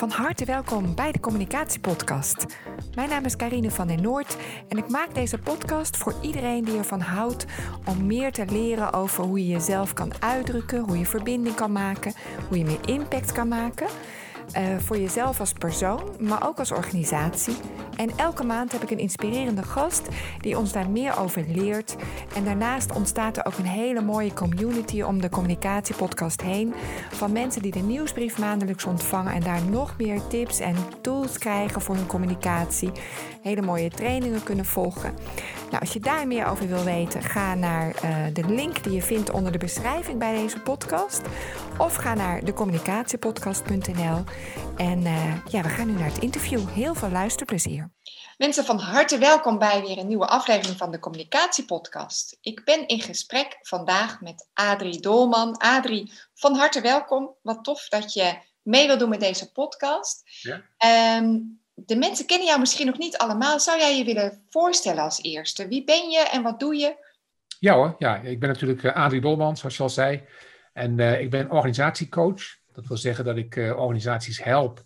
Van harte welkom bij de Communicatiepodcast. Mijn naam is Karine van den Noord en ik maak deze podcast voor iedereen die ervan houdt om meer te leren over hoe je jezelf kan uitdrukken, hoe je verbinding kan maken, hoe je meer impact kan maken. Uh, voor jezelf als persoon, maar ook als organisatie. En elke maand heb ik een inspirerende gast die ons daar meer over leert. En daarnaast ontstaat er ook een hele mooie community om de communicatiepodcast heen. Van mensen die de nieuwsbrief maandelijks ontvangen en daar nog meer tips en tools krijgen voor hun communicatie. Hele mooie trainingen kunnen volgen. Nou, als je daar meer over wil weten, ga naar uh, de link die je vindt onder de beschrijving bij deze podcast. Of ga naar decommunicatiepodcast.nl. En uh, ja, we gaan nu naar het interview. Heel veel luisterplezier. Mensen, van harte welkom bij weer een nieuwe aflevering van de Communicatiepodcast. Ik ben in gesprek vandaag met Adrie Dolman. Adrie, van harte welkom. Wat tof dat je mee wil doen met deze podcast. Ja. Um, de mensen kennen jou misschien nog niet allemaal. Zou jij je willen voorstellen als eerste? Wie ben je en wat doe je? Ja hoor, ja, ik ben natuurlijk uh, Adrie Dolman, zoals je al zei. En uh, ik ben organisatiecoach. Dat wil zeggen dat ik uh, organisaties help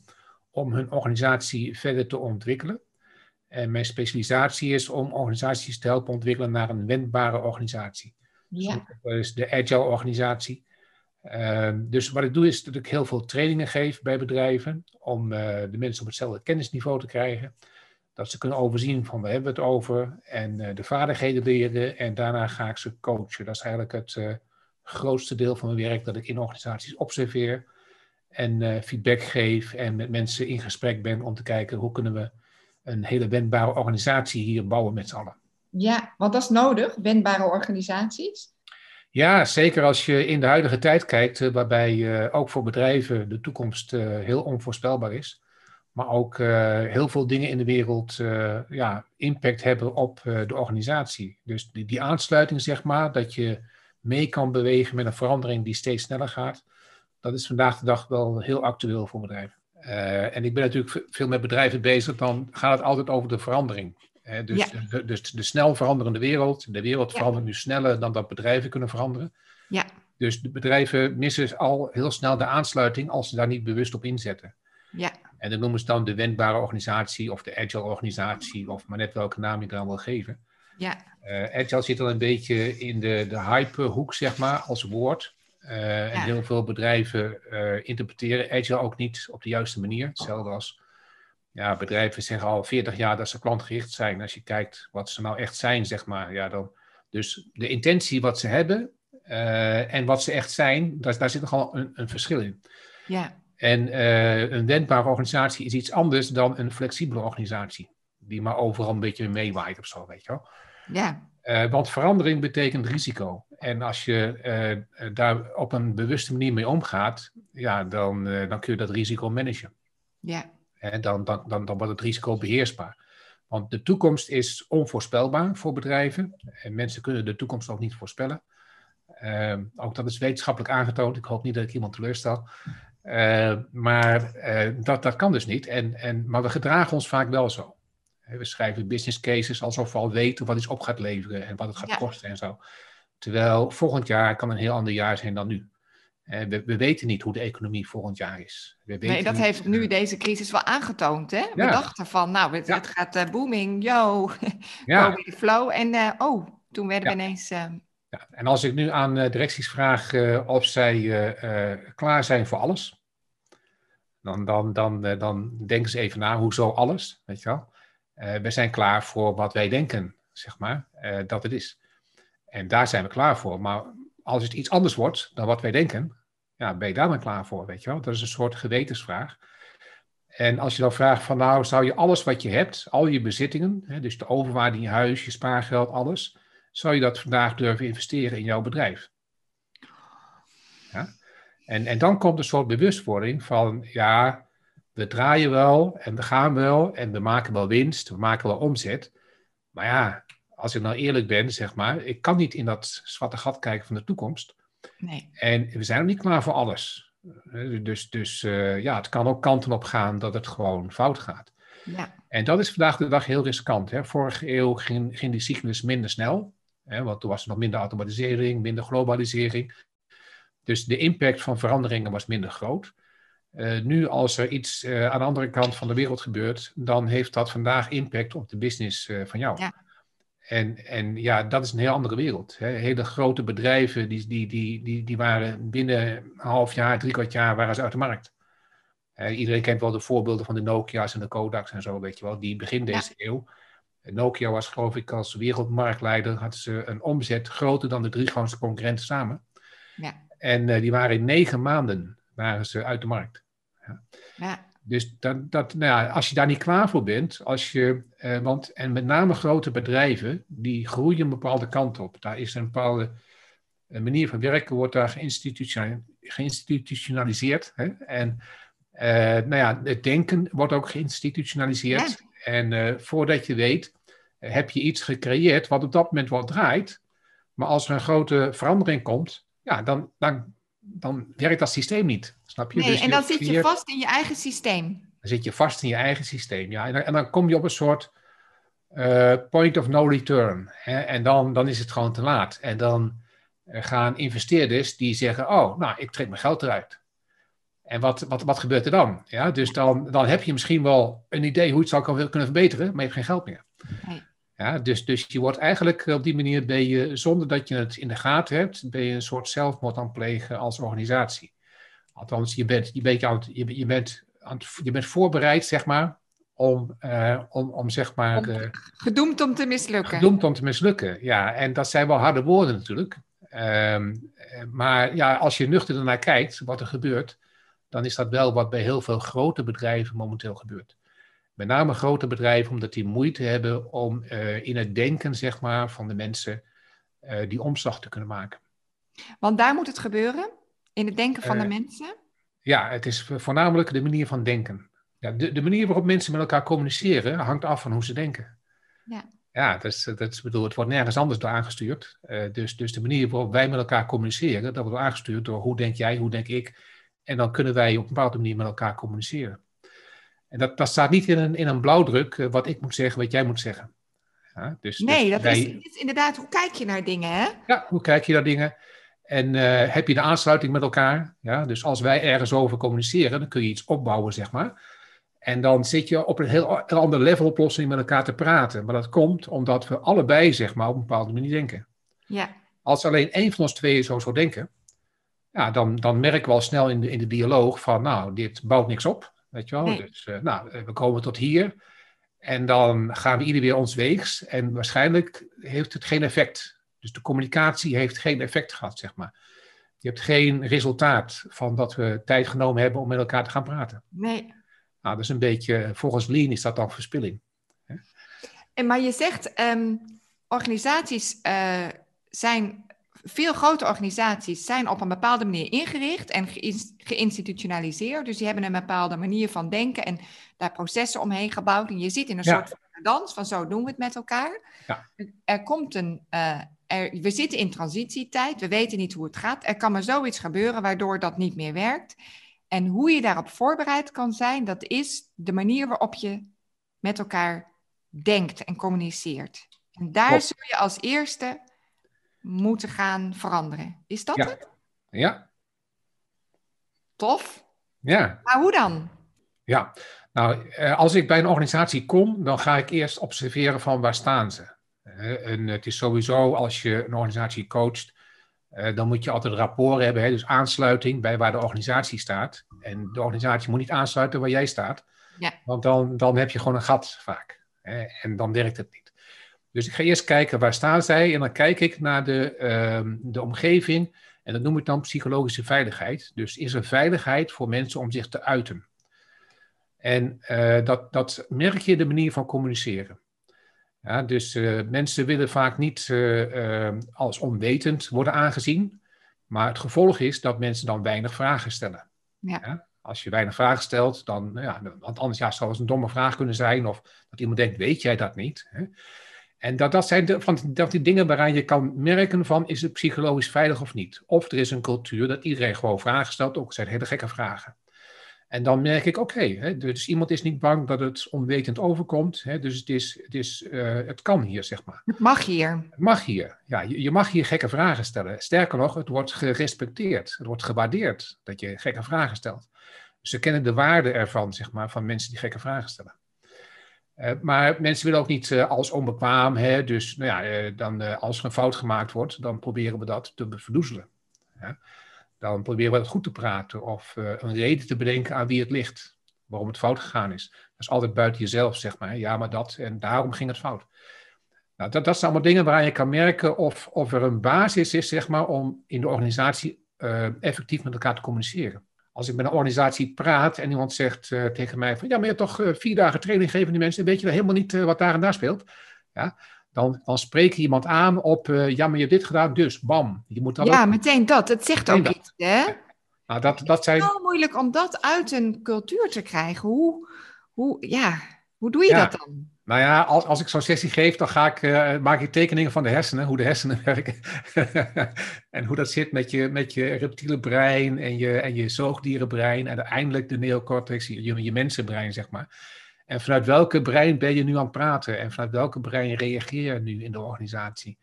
om hun organisatie verder te ontwikkelen. En mijn specialisatie is om organisaties te helpen ontwikkelen naar een wendbare organisatie. Ja. Dat is de agile organisatie. Ehm, dus wat ik doe is dat ik heel veel trainingen geef bij bedrijven om uh, de mensen op hetzelfde kennisniveau te krijgen. Dat ze kunnen overzien van waar hebben we het over en uh, de vaardigheden leren en daarna ga ik ze coachen. Dat is eigenlijk het uh, grootste deel van mijn werk dat ik in organisaties observeer en feedback geef en met mensen in gesprek ben om te kijken hoe kunnen we een hele wendbare organisatie hier bouwen met z'n allen. Ja, want dat is nodig, wendbare organisaties. Ja, zeker als je in de huidige tijd kijkt, eh, waarbij uh, ook voor bedrijven de toekomst uh, heel onvoorspelbaar is. Maar ook heel veel dingen in de wereld ja, impact hebben op de organisatie. Dus die, die, aansluiting, zeg maar, dat je mee kan bewegen met een verandering die steeds sneller gaat. Dat is vandaag de dag wel heel actueel voor bedrijven. en ik ben natuurlijk veel met bedrijven bezig, dan gaat het altijd over de verandering dus, de, dus de snel veranderende wereld. De wereld verandert nu sneller dan dat bedrijven kunnen veranderen. Ja. Dus de bedrijven missen al heel snel de aansluiting als ze daar niet bewust op inzetten. Ja. En dan noemen ze dan de wendbare organisatie of de agile organisatie, of maar net welke naam je dan wil geven. Ja. Uh, agile zit al een beetje in de, de hype-hoek, zeg maar, als woord. Uh, En heel veel bedrijven uh, interpreteren agile ook niet op de juiste manier. Hetzelfde als ja, bedrijven zeggen al 40 jaar dat ze klantgericht zijn. Als je kijkt wat ze nou echt zijn, zeg maar. Ja, dan, dus de intentie wat ze hebben uh, en wat ze echt zijn, daar, daar zit nogal een, een verschil in. Ja. En uh, een wendbare organisatie is iets anders dan een flexibele organisatie. Die maar overal een beetje meewaait of zo, weet je wel. Ja. Uh, want verandering betekent risico. En als je daar op een bewuste manier mee omgaat, ja, dan, dan kun je dat risico managen. Ja dan, dan, dan, dan wordt het risico beheersbaar. Want de toekomst is onvoorspelbaar voor bedrijven. En mensen kunnen de toekomst ook niet voorspellen. Uh, ook dat is wetenschappelijk aangetoond. Ik hoop niet dat ik iemand teleurstel. Uh, maar uh, dat, dat kan dus niet. En, en, maar we gedragen ons vaak wel zo. We schrijven business cases alsof we al weten wat iets op gaat leveren en wat het gaat kosten en zo. Terwijl volgend jaar kan een heel ander jaar zijn dan nu. We, we, weten niet hoe de economie volgend jaar is. We nee, dat heeft nu deze crisis wel aangetoond. Hè? We dachten van, nou, het, het gaat uh, booming, yo, ja. go with the flow. En uh, oh, toen werden we ineens... Uh... Ja. En als ik nu aan directies vraag of zij klaar zijn voor alles, dan, dan, dan, dan denken ze even na, hoezo alles, weet je wel? we zijn klaar voor wat wij denken, zeg maar, dat het is. En daar zijn we klaar voor. Maar als het iets anders wordt dan wat wij denken, ja, ben je daar maar klaar voor, weet je wel? Dat is een soort gewetensvraag. En als je dan vraagt van nou, zou je alles wat je hebt, al je bezittingen, hè, dus de overwaarde in je huis, je spaargeld, alles, zou je dat vandaag durven investeren in jouw bedrijf? Ja? En, en dan komt een soort bewustwording van ja, we draaien wel en we gaan wel en we maken wel winst, we maken wel omzet. Maar ja, als ik nou eerlijk ben, zeg maar, ik kan niet in dat zwarte gat kijken van de toekomst. Nee. En we zijn nog niet klaar voor alles. Dus, dus uh, ja, het kan ook kanten op gaan dat het gewoon fout gaat. Ja. En dat is vandaag de dag heel riskant. Hè? Vorige eeuw ging, ging die cyclus minder snel, hè? want toen was er nog minder automatisering, minder globalisering. Dus de impact van veranderingen was minder groot. Uh, nu, als er iets uh, aan de andere kant van de wereld gebeurt, dan heeft dat vandaag impact op de business uh, van jou. Ja. En, en ja, dat is een heel andere wereld. Hè. Hele grote bedrijven, die, die, die, die, die waren binnen een half jaar, drie kwart jaar, waren ze uit de markt. iedereen kent wel de voorbeelden van de Nokia's en de Kodaks en zo, weet je wel, die begin deze ja. eeuw. Nokia was, geloof ik, als wereldmarktleider, hadden ze een omzet groter dan de drie grootste concurrenten samen. Ja. En die waren in negen maanden waren ze uit de markt. Ja. ja. Dus dat, dat, nou ja, als je daar niet klaar voor bent, als je, eh, want, en met name grote bedrijven, die groeien een bepaalde kant op. Daar is een bepaalde een manier van werken, wordt daar geïnstitutionaliseerd. Hè? En uh, nou ja, het denken wordt ook geïnstitutionaliseerd. En uh, voordat je weet, heb je iets gecreëerd wat op dat moment wel draait. Maar als er een grote verandering komt, ja, dan, dan dan werkt dat systeem niet. Snap je? Nee, dus en dan zit je vast in je eigen systeem. Dan zit je vast in je eigen systeem, ja. En dan, en dan kom je op een soort uh, point of no return. Hè? En dan, dan is het gewoon te laat. En dan uh, gaan investeerders die zeggen, oh, nou, ik trek mijn geld eruit. En wat, wat, wat gebeurt er dan? Ja, dus dan, dan heb je misschien wel een idee hoe het zou kunnen verbeteren, maar je hebt geen geld meer. Nee. Ja, dus, dus je wordt eigenlijk op die manier, ben je, zonder dat je het in de gaten hebt, ben je een soort zelfmoord aan het plegen als organisatie. Althans, je bent, je bent, aan het, je, bent, aan het, je bent voorbereid, zeg maar, om, uh, om, om zeg maar... Uh, gedoemd om te mislukken. Gedoemd om te mislukken, ja. En dat zijn wel harde woorden natuurlijk. Um, maar ja, als je nuchter ernaar kijkt, wat er gebeurt, dan is dat wel wat bij heel veel grote bedrijven momenteel gebeurt. Met name grote bedrijven, omdat die moeite hebben om uh, in het denken zeg maar, van de mensen uh, die omslag te kunnen maken. Want daar moet het gebeuren, in het denken van de Uh, mensen? Ja, het is voornamelijk de manier van denken. Ja, de, de manier waarop mensen met elkaar communiceren hangt af van hoe ze denken. Ja. Ja, dat is, dat is, bedoel, het wordt nergens anders door aangestuurd. Uh, dus, dus de manier waarop wij met elkaar communiceren, dat wordt aangestuurd door hoe denk jij, hoe denk ik. En dan kunnen wij op een bepaalde manier met elkaar communiceren. En dat, dat staat niet in een, in een blauwdruk uh, wat ik moet zeggen, wat jij moet zeggen. Ja, dus, nee, dus dat wij, is, is, inderdaad, hoe kijk je naar dingen, hè? Ja, hoe kijk je naar dingen? En uh, heb je de aansluiting met elkaar? Ja, dus als wij ergens over communiceren, dan kun je iets opbouwen, zeg maar. En dan zit je op een heel een ander level oplossing met elkaar te praten. Maar dat komt omdat we allebei, zeg maar, op een bepaalde manier denken. Ja. Als alleen één van ons tweeën zo zou denken, ja, dan, dan merken we al snel in de, in de dialoog van, nou, dit bouwt niks op. Weet je wel? Nee. Dus uh, nou, we komen tot hier. En dan gaan we ieder weer ons weegs. En waarschijnlijk heeft het geen effect. Dus de communicatie heeft geen effect gehad, zeg maar. Je hebt geen resultaat van dat we tijd genomen hebben om met elkaar te gaan praten. Nee. Nou, dat is een beetje, volgens Lean is dat dan verspilling. En maar je zegt, um, organisaties uh, zijn veel grote organisaties zijn op een bepaalde manier ingericht en geïnstitutionaliseerd. Dus die hebben een bepaalde manier van denken en daar processen omheen gebouwd. En je zit in een ja. soort van dans van zo doen we het met elkaar. Ja. Er komt een, uh, er, we zitten in transitietijd, we weten niet hoe het gaat. Er kan maar zoiets gebeuren waardoor dat niet meer werkt. En hoe je daarop voorbereid kan zijn, dat is de manier waarop je met elkaar denkt en communiceert. En daar zul je als eerste moeten gaan veranderen. Is dat ja. het? Ja. Tof. Ja. Maar hoe dan? Ja, nou, als ik bij een organisatie kom, dan ga ik eerst observeren van waar staan ze. En het is sowieso, als je een organisatie coacht, dan moet je altijd rapport hebben, dus aansluiting bij waar de organisatie staat. En de organisatie moet niet aansluiten waar jij staat, ja. want dan, dan heb je gewoon een gat vaak. En dan werkt het niet. Dus ik ga eerst kijken waar staan zij en dan kijk ik naar de, uh, de omgeving en dat noem ik dan psychologische veiligheid. Dus is er veiligheid voor mensen om zich te uiten? En uh, dat, dat merk je de manier van communiceren. Ja, dus uh, mensen willen vaak niet uh, als onwetend worden aangezien, maar het gevolg is dat mensen dan weinig vragen stellen. Ja. Ja? Als je weinig vragen stelt, dan, ja, want anders ja, zou het een domme vraag kunnen zijn, of dat iemand denkt, weet jij dat niet? Hè? En dat, dat zijn de, van dat die dingen waaraan je kan merken van is het psychologisch veilig of niet. Of er is een cultuur dat iedereen gewoon vragen stelt, ook zijn hele gekke vragen. En dan merk ik, oké, okay, dus iemand is niet bang dat het onwetend overkomt. Hè, dus het, is, het, is, uh, het kan hier, zeg maar. Het mag hier. Het mag hier, ja. Je, je mag hier gekke vragen stellen. Sterker nog, het wordt gerespecteerd. Het wordt gewaardeerd dat je gekke vragen stelt. ze kennen de waarde ervan, zeg maar, van mensen die gekke vragen stellen. Uh, maar mensen willen ook niet uh, als onbekwaam. Hè? Dus nou ja, uh, dan, als er een fout gemaakt wordt, dan proberen we dat te verdoezelen. Dan proberen we het goed te praten of een reden te bedenken aan wie het ligt. Waarom het fout gegaan is. Dat is altijd buiten jezelf, zeg maar. Ja, maar dat en daarom ging het fout. Nou, dat, dat zijn allemaal dingen waar je kan merken of, of er een basis is, zeg maar, om in de organisatie effectief met elkaar te communiceren als ik met een organisatie praat en iemand zegt uh, tegen mij van ja, maar je hebt toch uh, vier dagen training gegeven die mensen, weet je helemaal niet uh, wat daar en daar speelt. Ja, dan, dan spreek je iemand aan op ja, maar je hebt dit gedaan, dus bam. Je moet dan ja, meteen dat. Het zegt ook iets, hè? Nou, dat, dat zijn... Het is zo moeilijk om dat uit een cultuur te krijgen. Hoe, hoe, ja, hoe doe je ja. dat dan? Nou ja, als, als ik zo'n sessie geef, dan ga ik, uh, maak ik tekeningen van de hersenen, hoe de hersenen werken. en hoe dat zit met je, met je reptiele brein en je, en je zoogdierenbrein en uiteindelijk de neocortex, je, je mensenbrein, zeg maar. En vanuit welke brein ben je nu aan het praten en vanuit welke brein reageer je nu in de organisatie?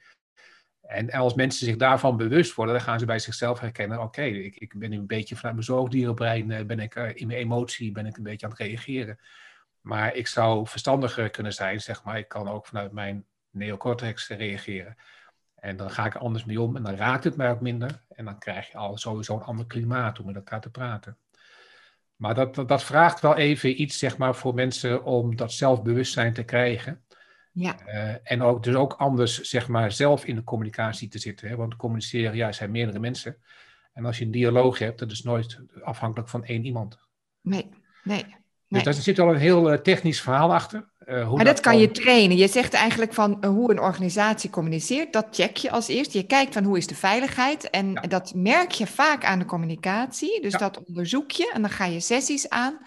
En als mensen zich daarvan bewust worden, dan gaan ze bij zichzelf herkennen: oké, ik, ik ben nu een beetje vanuit mijn zoogdierenbrein, eh, ben ik uh, in mijn emotie, ben ik een beetje aan het reageren. Maar ik zou verstandiger kunnen zijn, zeg maar. Ik kan ook vanuit mijn neocortex reageren. En dan ga ik er anders mee om en dan raakt het mij ook minder. En dan krijg je al sowieso een ander klimaat om met elkaar te praten. Maar dat, dat, vraagt wel even iets, zeg maar, voor mensen om dat zelfbewustzijn te krijgen. Ja. Uh, en ook, dus ook anders, zeg maar, zelf in de communicatie te zitten. Hè? Want communiceren, ja, zijn meerdere mensen. En als je een dialoog hebt, dat is nooit afhankelijk van één iemand. Nee, nee. Dus daar zit al een heel uh, technisch verhaal achter. Uh, hoe maar dat, kan je trainen. Je zegt eigenlijk van uh, hoe een organisatie communiceert, dat check je als eerst. Je kijkt van hoe is de veiligheid en ja. dat merk je vaak aan de communicatie. Dus ja. dat onderzoek je en dan ga je sessies aan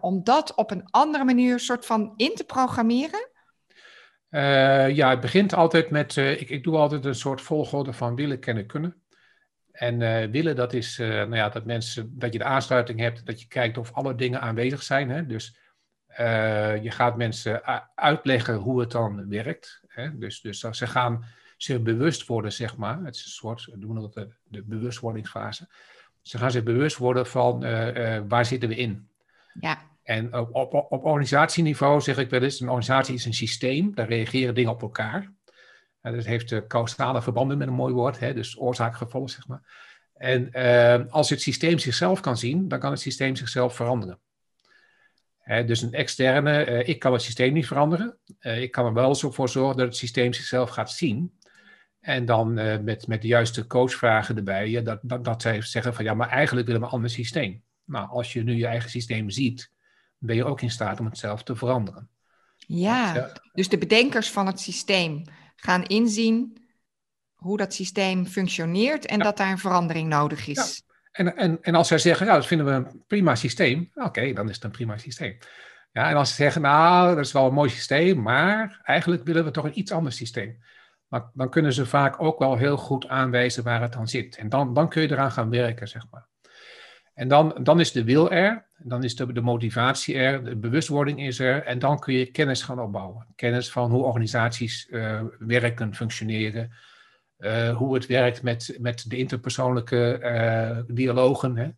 om dat op een andere manier soort van in te programmeren. ja, het begint altijd met, ik, ik doe altijd een soort volgorde van willen, kennen, kunnen. En uh, willen, dat is uh, nou ja, dat, mensen, dat je de aansluiting hebt, dat je kijkt of alle dingen aanwezig zijn. Hè? Dus uh, je gaat mensen uitleggen hoe het dan werkt. Hè? Dus, dus ze gaan zich bewust worden, zeg maar. Het is een soort, we noemen dat de, de bewustwordingsfase. Ze gaan zich bewust worden van waar zitten we in. Ja. En op, op, op organisatieniveau zeg ik wel eens, een organisatie is een systeem, daar reageren dingen op elkaar. Dat heeft causale verbanden met een mooi woord, hè, dus oorzaak-gevolg, zeg maar. En uh, als het systeem zichzelf kan zien, dan kan het systeem zichzelf veranderen. Dus een externe, uh, ik kan het systeem niet veranderen. ik kan er wel zo voor zorgen dat het systeem zichzelf gaat zien. En dan met, met de juiste coachvragen erbij, ja, dat, dat, dat zij zeggen van ja, maar eigenlijk willen we een ander systeem. Nou, als je nu je eigen systeem ziet, ben je ook in staat om het zelf te veranderen. Ja, dus de bedenkers van het systeem gaan inzien hoe dat systeem functioneert en dat daar een verandering nodig is. Ja. En, en, en als zij zeggen, ja, dat vinden we een prima systeem, oké, dan is het een prima systeem. Ja, en als ze zeggen, nou, dat is wel een mooi systeem, maar eigenlijk willen we toch een iets ander systeem. Maar dan kunnen ze vaak ook wel heel goed aanwijzen waar het dan zit. En dan, dan kun je eraan gaan werken, zeg maar. En dan, dan is de wil er, dan is de, de motivatie er, de bewustwording is er en dan kun je kennis gaan opbouwen. Kennis van hoe organisaties uh, werken, functioneren, uh, hoe het werkt met, met de interpersoonlijke uh, dialogen. Hè.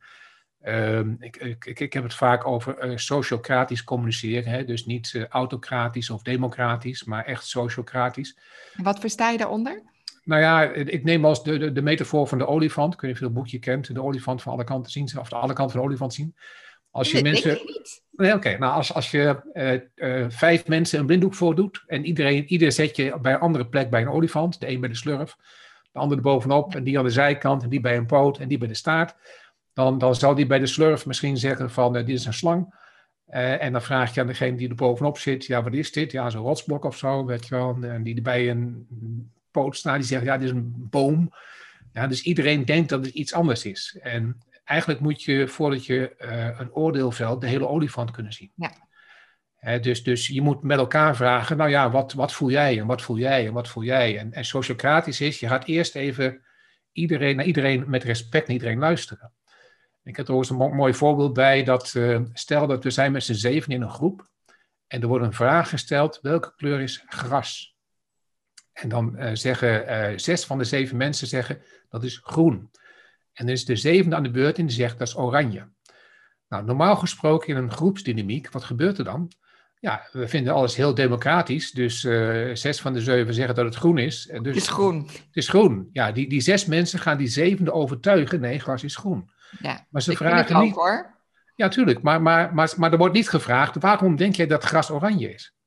Ehm, ik, ik, ik heb het vaak over sociocratisch communiceren, hè. dus niet autocratisch of democratisch, maar echt sociocratisch. Wat versta je daaronder? Nou ja, ik neem als de, de, de metafoor van de olifant. Ik weet niet of je het boekje kent. De olifant van alle kanten zien. Of de alle kanten van de olifant zien. Als je nee, mensen. Nee, oké. Nou, als, als je uh, uh, vijf mensen een blinddoek voordoet. En iedereen, ieder zet je bij een andere plek bij een olifant. De een bij de slurf. De ander er bovenop. En die aan de zijkant. En die bij een poot. En die bij de staart. Dan, dan zal die bij de slurf misschien zeggen van uh, dit is een slang. en dan vraag je aan degene die er bovenop zit. Ja, wat is dit? Ja, zo'n rotsblok of zo. Weet je wel. En die bij een die zegt, ja, dit is een boom. Ja, dus iedereen denkt dat het iets anders is. En eigenlijk moet je, voordat je uh, een oordeel velt, de hele olifant kunnen zien. Ja. dus, dus je moet met elkaar vragen, nou ja, wat, wat voel jij en wat voel jij en wat voel jij? En, en sociocratisch is, je gaat eerst even iedereen, naar iedereen met respect naar iedereen luisteren. Ik heb er ook een mooi voorbeeld bij dat, uh, stel dat we zijn met z'n zeven in een groep en er wordt een vraag gesteld, welke kleur is gras? En dan uh, zeggen uh, zes van de zeven mensen zeggen dat is groen. En dan is de zevende aan de beurt en die zegt dat is oranje. Nou, normaal gesproken in een groepsdynamiek, wat gebeurt er dan? Ja, we vinden alles heel democratisch. Dus uh, zes van de zeven zeggen dat het groen is. Dus, het is groen. Het is groen. Ja, die, die zes mensen gaan die zevende overtuigen. Nee, gras is groen. Ja, maar ze vragen ook, niet. hoor. Ja, tuurlijk. Maar, maar, maar, maar er wordt niet gevraagd: waarom denk jij dat gras oranje is?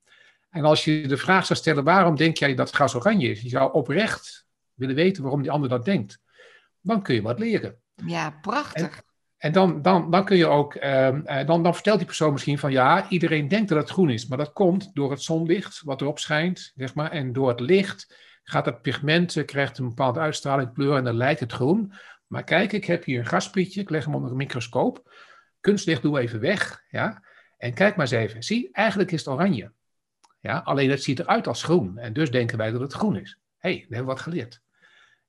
En als je de vraag zou stellen: waarom denk jij dat gras oranje is? Je zou oprecht willen weten waarom die ander dat denkt. Dan kun je wat leren. Ja, prachtig. En dan, dan, dan kun je ook, ehm, eh, dan, dan vertelt die persoon misschien van ja, iedereen denkt dat het groen is, maar dat komt door het zonlicht wat erop schijnt, zeg maar. En door het licht gaat het pigment, eh, krijgt een bepaalde uitstraling, kleur en dan lijkt het groen. Maar kijk, ik heb hier een gasprietje, ik leg hem onder een microscoop. Kunstlicht doe even weg, ja. En kijk maar eens even. Zie, eigenlijk is het oranje. Ja, alleen het ziet eruit als groen. En dus denken wij dat het groen is. Hé, hey, we hebben wat geleerd.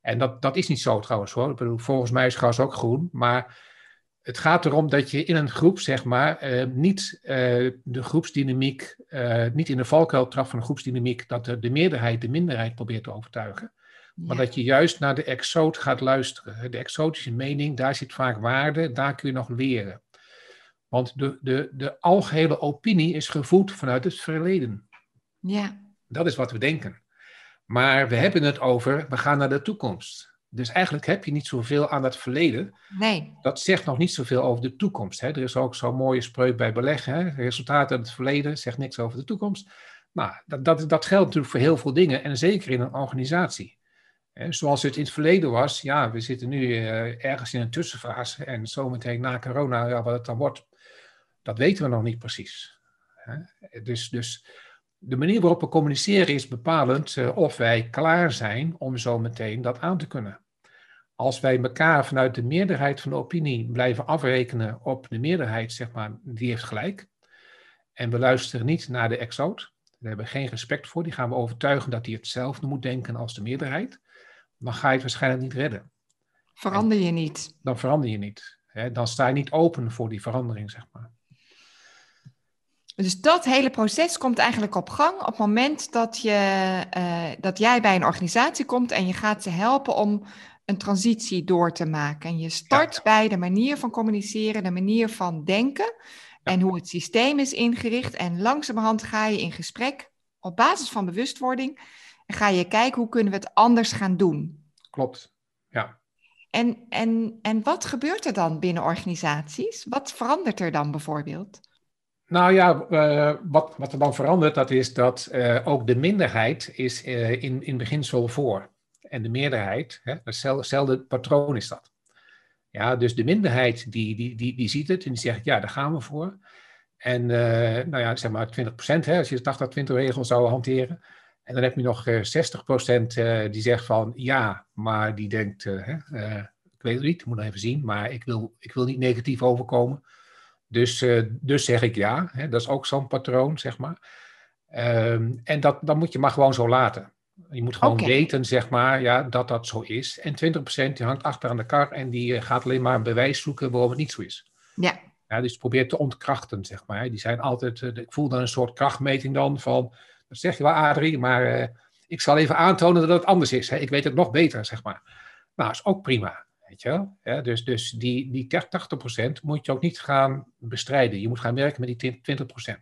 En dat, dat is niet zo trouwens hoor. Ik bedoel, volgens mij is gras ook groen, maar het gaat erom dat je in een groep, zeg maar, eh, niet uh, de groepsdynamiek, uh, niet in de valkuil trapt van de groepsdynamiek, dat de, de, meerderheid de minderheid probeert te overtuigen. Maar dat je juist naar de exoot gaat luisteren. De exotische mening, daar zit vaak waarde, daar kun je nog leren. Want de, de, de algehele opinie is gevoed vanuit het verleden. Ja. Dat is wat we denken. Maar we hebben het over, we gaan naar de toekomst. Dus eigenlijk heb je niet zoveel aan het verleden. Nee. Dat zegt nog niet zoveel over de toekomst. Hè. Er is ook zo'n mooie spreuk bij beleggen. Hè. Resultaten uit het verleden zegt niks over de toekomst. Nou, dat, dat, dat geldt natuurlijk voor heel veel dingen en zeker in een organisatie. zoals het in het verleden was, ja, we zitten nu uh, ergens in een tussenfase en zometeen na corona, ja, wat het dan wordt, dat weten we nog niet precies. Dus, dus de manier waarop we communiceren is bepalend uh, of wij klaar zijn om zo meteen dat aan te kunnen. Als wij elkaar vanuit de meerderheid van de opinie blijven afrekenen op de meerderheid, zeg maar, die heeft gelijk. En we luisteren niet naar de exoot. Daar hebben we geen respect voor. Die gaan we overtuigen dat hij hetzelfde moet denken als de meerderheid. Dan ga je het waarschijnlijk niet redden. Verander je niet. Dan verander je niet. Hè? Dan sta je niet open voor die verandering, zeg maar. Dus dat hele proces komt eigenlijk op gang op het moment dat, je, uh, dat jij bij een organisatie komt en je gaat ze helpen om een transitie door te maken. En je start bij de manier van communiceren, de manier van denken en hoe het systeem is ingericht. En langzamerhand ga je in gesprek op basis van bewustwording en ga je kijken hoe kunnen we het anders gaan doen. Klopt, ja. En, en, en wat gebeurt er dan binnen organisaties? Wat verandert er dan bijvoorbeeld? Nou ja, uh, wat, wat er dan verandert, dat is dat uh, ook de minderheid is uh, in, in beginsel voor. En de meerderheid, hetzelfde patroon is dat. Ja, dus de minderheid die, die, die, die ziet het en die zegt, ja, daar gaan we voor. En nou ja, zeg maar 20 hè, als je de 80-20 regel zou hanteren. En dan heb je nog 60% die zegt van, ja, maar die denkt, ik weet het niet, moet nog even zien, maar ik wil, ik wil niet negatief overkomen. Dus, uh, dus zeg ik ja. Hè, dat is ook zo'n patroon, zeg maar. Um, en dat, dan moet je maar gewoon zo laten. Je moet gewoon okay. weten, zeg maar, ja, dat dat zo is. En 20% die hangt achter aan de kar en die uh, gaat alleen maar een bewijs zoeken waarom het niet zo is. Ja. ja dus probeert te ontkrachten, zeg maar. Die zijn altijd, uh, ik voel dan een soort krachtmeting dan van, dat zeg je wel Adrie, maar ik zal even aantonen dat het anders is. Hè. Ik weet het nog beter, zeg maar. Nou, is ook prima. Weet je wel? Ja, dus dus die, die 80% moet je ook niet gaan bestrijden. Je moet gaan werken met die 20%. Oké.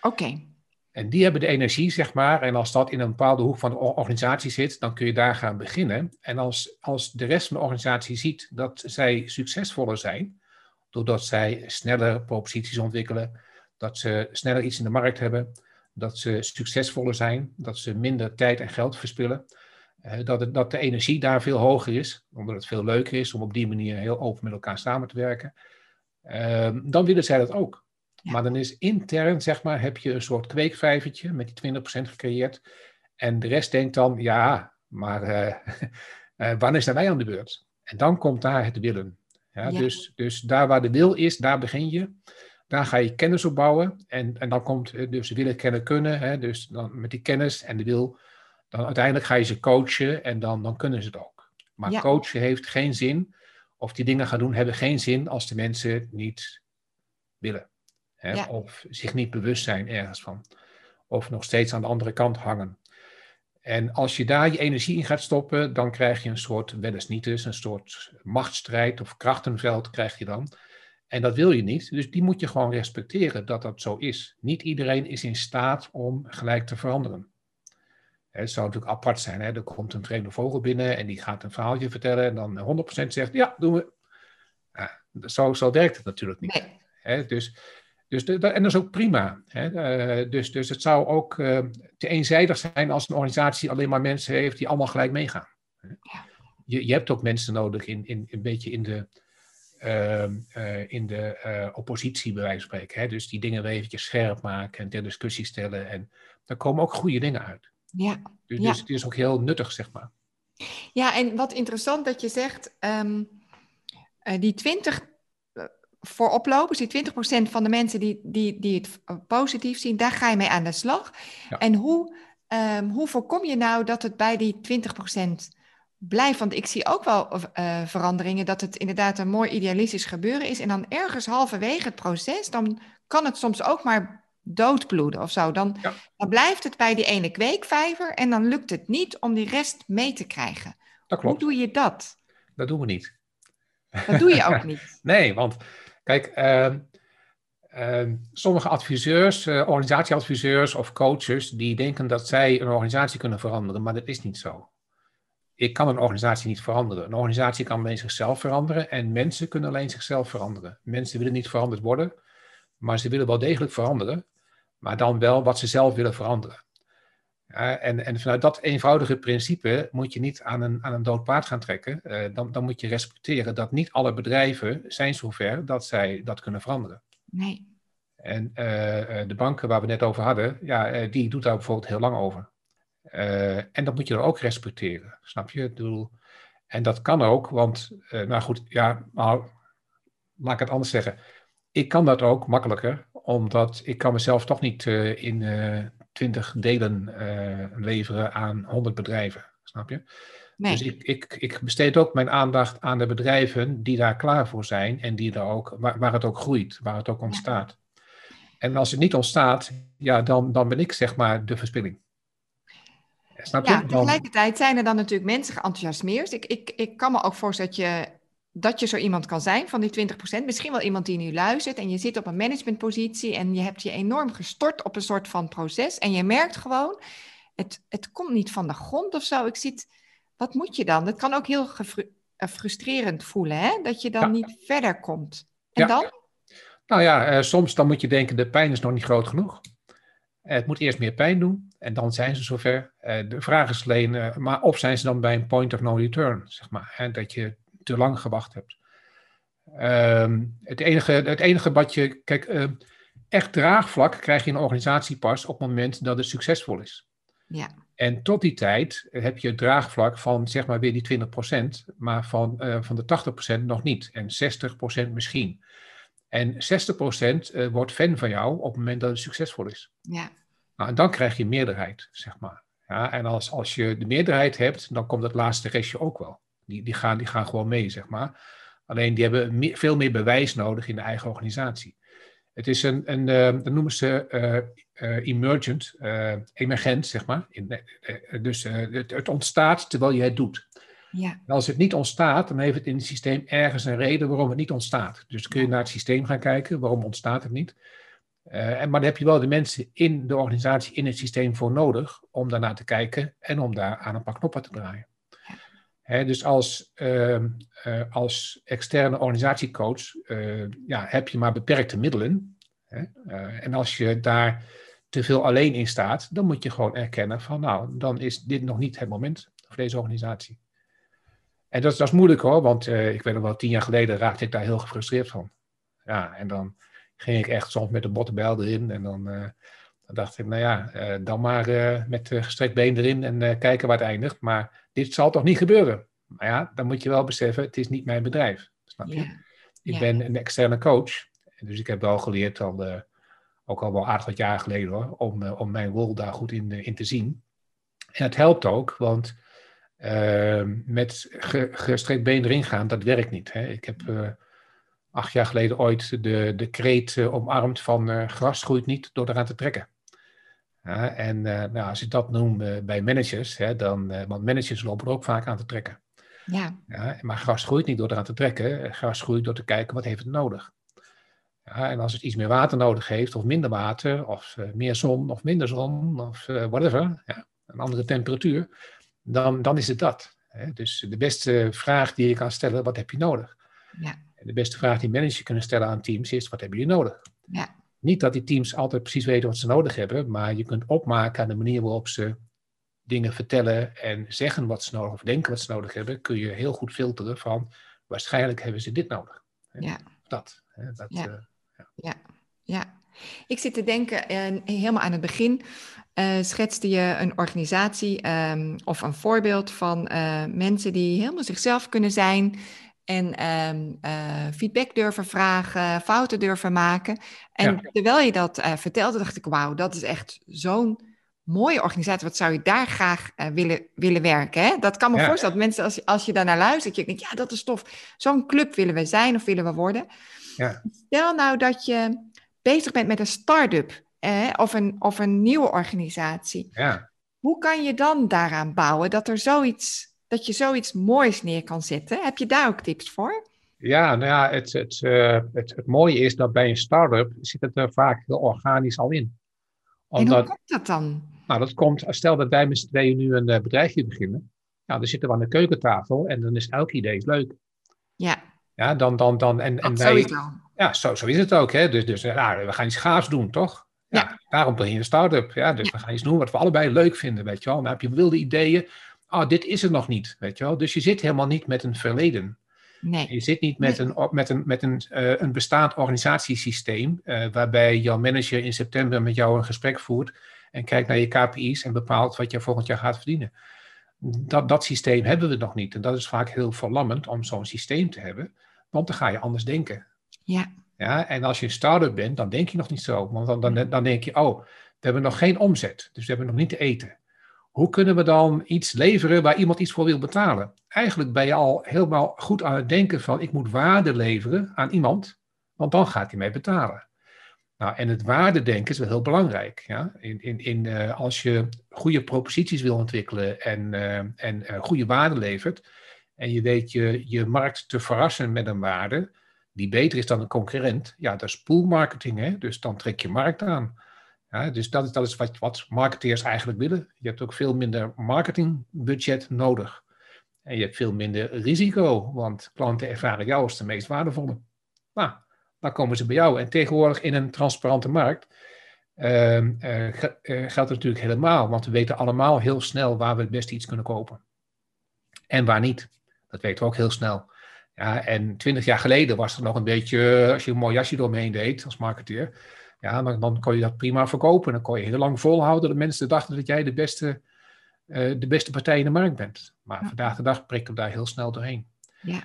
Okay. En die hebben de energie, zeg maar. En als dat in een bepaalde hoek van de organisatie zit, dan kun je daar gaan beginnen. En als, als de rest van de organisatie ziet dat zij succesvoller zijn, doordat zij sneller proposities ontwikkelen, dat ze sneller iets in de markt hebben, dat ze succesvoller zijn, dat ze minder tijd en geld verspillen, dat, het, dat de energie daar veel hoger is, omdat het veel leuker is om op die manier heel open met elkaar samen te werken. Uh, dan willen zij dat ook. Ja. Maar dan is intern, zeg maar, heb je een soort kweekvijvertje met die 20% gecreëerd. En de rest denkt dan, ja, maar uh, uh, wanneer zijn wij aan de beurt? En dan komt daar het willen. Ja, ja. Dus, dus daar waar de wil is, daar begin je. Daar ga je kennis op bouwen. En, en dan komt eh, dus willen, kennen, kunnen. Hè, dus dan met die kennis en de wil dan uiteindelijk ga je ze coachen en dan, dan kunnen ze het ook. Maar ja. coachen heeft geen zin, of die dingen gaan doen hebben geen zin als de mensen niet willen. Hè? Ja. Of zich niet bewust zijn ergens van. Of nog steeds aan de andere kant hangen. En als je daar je energie in gaat stoppen, dan krijg je een soort, wel eens niet dus, een soort machtsstrijd of krachtenveld krijg je dan. En dat wil je niet. Dus die moet je gewoon respecteren dat dat zo is. Niet iedereen is in staat om gelijk te veranderen. Het zou natuurlijk apart zijn. Hè? Er komt een vreemde vogel binnen en die gaat een verhaaltje vertellen. En dan 100% zegt: Ja, doen we. Ja, zo, zo werkt het natuurlijk niet. Nee. Hè? Dus, dus de, en dat is ook prima. Hè? Uh, dus, dus het zou ook uh, te eenzijdig zijn als een organisatie alleen maar mensen heeft die allemaal gelijk meegaan. Ja. Je, je hebt ook mensen nodig in, in, een beetje in de Ehm, eh, in de uh, oppositie, bij wijze van spreken. Hè? Dus die dingen weer eventjes scherp maken en ter discussie stellen. En daar komen ook goede dingen uit. Ja. Dus, dus het is ook heel nuttig, zeg maar. Ja, en wat interessant dat je zegt, um, uh, die 20 voor oplopers, die 20% van de mensen die, die, die het positief zien, daar ga je mee aan de slag. Ja. En hoe, um, hoe voorkom je nou dat het bij die 20% blijf. Want ik zie ook wel uh, veranderingen dat het inderdaad een mooi idealistisch gebeuren is. En dan ergens halverwege het proces, dan kan het soms ook maar doodbloeden of zo. Dan, dan blijft het bij die ene kweekvijver en dan lukt het niet om die rest mee te krijgen. Dat klopt. Hoe doe je dat? Dat doen we niet. Dat doe je ook niet. nee, want kijk, uh, uh, sommige adviseurs, uh, organisatieadviseurs of coaches, die denken dat zij een organisatie kunnen veranderen, maar dat is niet zo ik kan een organisatie niet veranderen. Een organisatie kan alleen zichzelf veranderen en mensen kunnen alleen zichzelf veranderen. Mensen willen niet veranderd worden, maar ze willen wel degelijk veranderen, maar dan wel wat ze zelf willen veranderen. Ja, en, en, vanuit dat eenvoudige principe moet je niet aan een, aan een dood paard gaan trekken. Uh, dan, dan moet je respecteren dat niet alle bedrijven zijn zover dat zij dat kunnen veranderen. Nee. En uh, de banken waar we net over hadden, ja, uh, die doet daar bijvoorbeeld heel lang over. En dat moet je dan ook respecteren, snap je? Ik bedoel, en dat kan ook, want, nou goed, ja, nou, laat ik het anders zeggen. Ik kan dat ook makkelijker, omdat ik kan mezelf toch niet uh, in twintig delen leveren aan honderd bedrijven, snap je? Nee. Dus ik, ik, ik besteed ook mijn aandacht aan de bedrijven die daar klaar voor zijn en die daar ook, waar, waar het ook groeit, waar het ook ontstaat. Ja. En als het niet ontstaat, ja, dan, dan ben ik zeg maar de verspilling. Snap je? Ja, tegelijkertijd zijn er dan natuurlijk mensen geenthousiasmeerd. Ik, ik, ik kan me ook voorstellen dat je, dat je zo iemand kan zijn van die 20%. Misschien wel iemand die nu luistert en je zit op een managementpositie en je hebt je enorm gestort op een soort van proces. En je merkt gewoon, het, het komt niet van de grond of zo. Ik zit, wat moet je dan? Dat kan ook heel eh, frustrerend voelen, hè? dat je dan ja. niet verder komt. En ja. dan? Nou ja, uh, soms dan moet je denken, de pijn is nog niet groot genoeg. Het moet eerst meer pijn doen en dan zijn ze zover. Eh, de vraag is alleen, eh, maar of zijn ze dan bij een point of no return, zeg maar, hè, dat je te lang gewacht hebt. Ehm, het, enige, het enige wat je, kijk, uh, echt draagvlak krijg je in een organisatie pas op het moment dat het succesvol is. Ja. En tot die tijd heb je het draagvlak van zeg maar weer die 20%, maar van, uh, van de 80% nog niet. En 60% misschien. En 60% uh, wordt fan van jou op het moment dat het succesvol is. Ja. Nou, en dan krijg je meerderheid, zeg maar. Ja, en als, als je de meerderheid hebt, dan komt het laatste restje ook wel. Die, die, gaan, die gaan gewoon mee, zeg maar. Alleen die hebben meer, veel meer bewijs nodig in de eigen organisatie. Het is een, een uh, dat noemen ze uh, uh, emergent, emergent, zeg maar. In, dus het, het, ontstaat terwijl je het doet. Ja. En als het niet ontstaat, dan heeft het in het systeem ergens een reden waarom het niet ontstaat. Dus dan kun je naar het systeem gaan kijken, waarom ontstaat het niet. Uh, maar dan heb je wel de mensen in de organisatie, in het systeem voor nodig om daarnaar te kijken en om daar aan een paar knoppen te draaien. Dus als, uh, uh, als externe organisatiecoach ja, heb je maar beperkte middelen. Hè, en als je daar te veel alleen in staat, dan moet je gewoon erkennen van nou, dan is dit nog niet het moment voor deze organisatie. En dat, dat is moeilijk hoor, want ik weet nog wel, tien jaar geleden raakte ik daar heel gefrustreerd van. Ja, en dan ging ik echt soms met de bottenbijl erin. En dan, dan dacht ik, nou ja, uh, dan maar uh, met gestrekt been erin en kijken waar het eindigt. Maar dit zal toch niet gebeuren? Maar ja, dan moet je wel beseffen, het is niet mijn bedrijf. Snap je? Ik ben een externe coach. Dus ik heb wel geleerd, al, ook al wel aardig wat jaar geleden hoor, om, om mijn rol daar goed in, in te zien. En het helpt ook, want met ge, gestrekt been erin gaan, dat werkt niet. Hè? Ik heb acht jaar geleden ooit de, de kreet omarmd van gras groeit niet door eraan te trekken. Ja, en uh, nou, als ik dat noem bij managers, hè, dan, want managers lopen er ook vaak aan te trekken. Ja. ja. Maar gras groeit niet door eraan te trekken. Gras groeit door te kijken wat heeft het nodig. Ja, en als het iets meer water nodig heeft, of minder water, of uh, meer zon, of minder zon, of uh, whatever, ja, een andere temperatuur, dan, dan is het dat. Hè? Dus de beste vraag die je kan stellen, wat heb je nodig? Ja. En de beste vraag die managers kunnen stellen aan teams is, wat hebben jullie nodig? Ja. Niet dat die teams altijd precies weten wat ze nodig hebben, maar je kunt opmaken aan de manier waarop ze dingen vertellen en zeggen wat ze nodig of denken wat ze nodig hebben, kun je heel goed filteren van waarschijnlijk hebben ze dit nodig. Hè? Ja. Dat. Hè? dat Ja. eh, Ja, ja. Ik zit te denken, eh, helemaal aan het begin eh, schetste je een organisatie ehm, of een voorbeeld van eh, mensen die helemaal zichzelf kunnen zijn en ehm, eh, feedback durven vragen, fouten durven maken. En Ja. terwijl je dat eh, vertelde, dacht ik, wauw, dat is echt zo'n mooie organisatie. Wat zou je daar graag eh, willen, willen werken? Hè? Dat kan me Ja. voorstellen dat mensen, als, als je daarnaar luistert, je denkt, ja, dat is tof. Zo'n club willen we zijn of willen we worden. Ja. Stel nou dat je bezig bent met een start-up eh, of, een, of een nieuwe organisatie. ja. Hoe kan je dan daaraan bouwen dat, er zoiets, dat je zoiets moois neer kan zetten? Heb je daar ook tips voor? Ja, nou ja, het, het, eh, het, het mooie is dat bij een start-up zit het er vaak heel organisch al in. En hoe komt dat dan? nou, dat komt, stel dat wij met z'n tweeën nu een eh, bedrijfje beginnen. Nou, dan zitten we aan de keukentafel en dan is elk idee leuk. Ja, Ja, dan, dan, dan, en, en wij, ja, zo, zo is het ook. Hè? Dus, dus nou, we gaan iets gaafs doen, toch? Ja, Ja. Daarom begin je een start-up. Ja, dus we gaan iets doen wat we allebei leuk vinden, weet je wel. Dan heb je wilde ideeën. Oh, dit is er nog niet, weet je wel. Dus je zit helemaal niet met een verleden. Nee. Je zit niet met een, met een, met een, eh, een bestaand organisatiesysteem, eh, waarbij jouw manager in september met jou een gesprek voert en kijkt naar je KPI's en bepaalt wat je volgend jaar gaat verdienen. Dat, dat systeem hebben we nog niet. En dat is vaak heel verlammend om zo'n systeem te hebben, want dan ga je anders denken. Ja, Ja, en als je een start-up bent, dan denk je nog niet zo. Want dan, dan, dan denk je, oh, we hebben nog geen omzet, dus we hebben nog niet te eten. Hoe kunnen we dan iets leveren waar iemand iets voor wil betalen? Eigenlijk ben je al helemaal goed aan het denken van, ik moet waarde leveren aan iemand, want dan gaat hij mij betalen. Nou, en het waardedenken is wel heel belangrijk. Ja? In, in, in, eh, als je goede proposities wil ontwikkelen en, eh, en eh, goede waarde levert, en je weet je, je markt te verrassen met een waarde, die beter is dan een concurrent, ja, dat is poolmarketing. Hè? Dus dan trek je markt aan. Ja, dus dat is, dat wat, wat marketeers eigenlijk willen. Je hebt ook veel minder marketingbudget nodig. En je hebt veel minder risico, want klanten ervaren jou als de meest waardevolle. Nou, dan komen ze bij jou. En tegenwoordig in een transparante markt ehm, eh, eh, geldt het natuurlijk helemaal, want we weten allemaal heel snel waar we het beste iets kunnen kopen. En waar niet. Dat weten we ook heel snel. Ja, en twintig jaar geleden was er nog een beetje, eh, als je een mooi jasje doorheen deed als marketeer, ja, dan, dan kon je dat prima verkopen. Dan kon je heel lang volhouden dat mensen dachten dat jij de beste, eh, de beste partij in de markt bent. Maar Ja. vandaag de dag prikken we daar heel snel doorheen. ja, En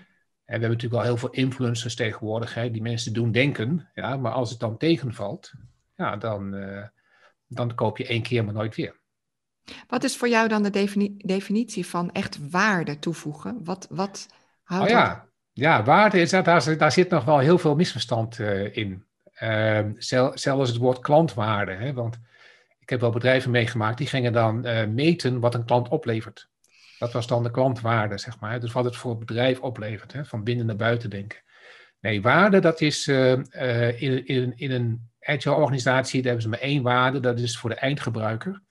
we hebben natuurlijk wel heel veel influencers tegenwoordig, hè, die mensen doen denken, ja, maar als het dan tegenvalt, ja, dan, eh, dan koop je één keer, maar nooit weer. Wat is voor jou dan de defini- definitie van echt waarde toevoegen? Wat, wat houdt Oh dat? ja, ja waarde is dat, daar, zit- daar zit nog wel heel veel misverstand eh, in. Ehm, zel- zelfs het woord klantwaarde. Hè, want ik heb wel bedrijven meegemaakt die gingen dan eh, meten wat een klant oplevert. Dat was dan de klantwaarde, zeg maar. Dus wat het voor het bedrijf oplevert, hè, van binnen naar buiten denken. Nee, waarde, dat is eh, eh, in, in, in een agile organisatie, daar hebben ze maar één waarde, dat is voor de eindgebruiker.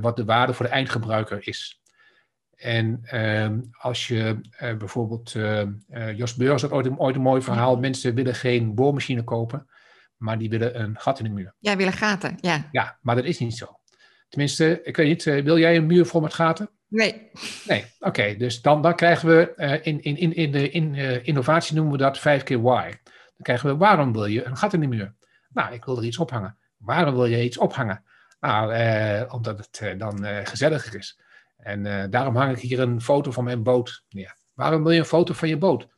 Wat de waarde voor de eindgebruiker is. En ehm, als je eh, bijvoorbeeld, eh, eh, Jos Beurs had ooit, een- ooit een mooi verhaal, mensen willen geen boormachine kopen, maar die willen een gat in de muur. Ja, willen gaten. Ja. Ja, maar dat is niet zo. Tenminste, ik weet niet, wil jij een muur vol met gaten? Nee. Nee, oké. dus dan, dan krijgen we, in, in, in, in de in, innovatie noemen we dat vijf keer why. Dan krijgen we, waarom wil je een gat in de muur? Nou, ik wil er iets ophangen. Waarom wil je iets ophangen? Nou, omdat het dan gezelliger is. En eh, daarom hang ik hier een foto van mijn boot neer. Waarom wil je een foto van je boot?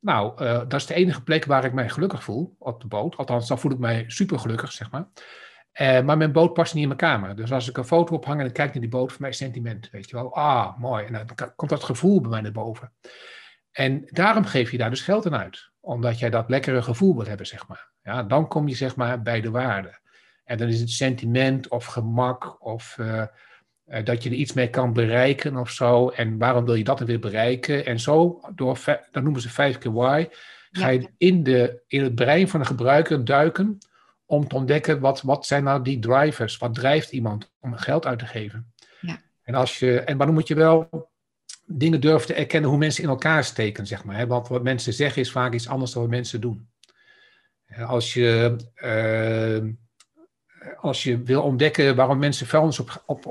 Nou, eh, dat is de enige plek waar ik mij gelukkig voel op de boot. Althans, dan voel ik mij super gelukkig, zeg maar. Eh, maar mijn boot past niet in mijn kamer. Dus als ik een foto ophang en ik kijk naar die boot, voor mij sentiment, weet je wel. Ah, mooi. En dan komt dat gevoel bij mij naar boven. En daarom geef je daar dus geld aan uit. Omdat jij dat lekkere gevoel wil hebben, zeg maar. Ja, dan kom je zeg maar bij de waarde. En dan is het sentiment of gemak of eh, dat je er iets mee kan bereiken of zo. En waarom wil je dat dan weer bereiken? En zo, door, dat noemen ze vijf keer why, Ga je in, de, in het brein van de gebruiker duiken om te ontdekken wat, wat zijn nou die drivers? Wat drijft iemand om geld uit te geven? Ja. En, als je, en maar dan moet je wel dingen durven te erkennen hoe mensen in elkaar steken, zeg maar. Hè? Want wat mensen zeggen is vaak iets anders dan wat mensen doen. Als je, uh, als je wil ontdekken waarom mensen vuilnis op, op,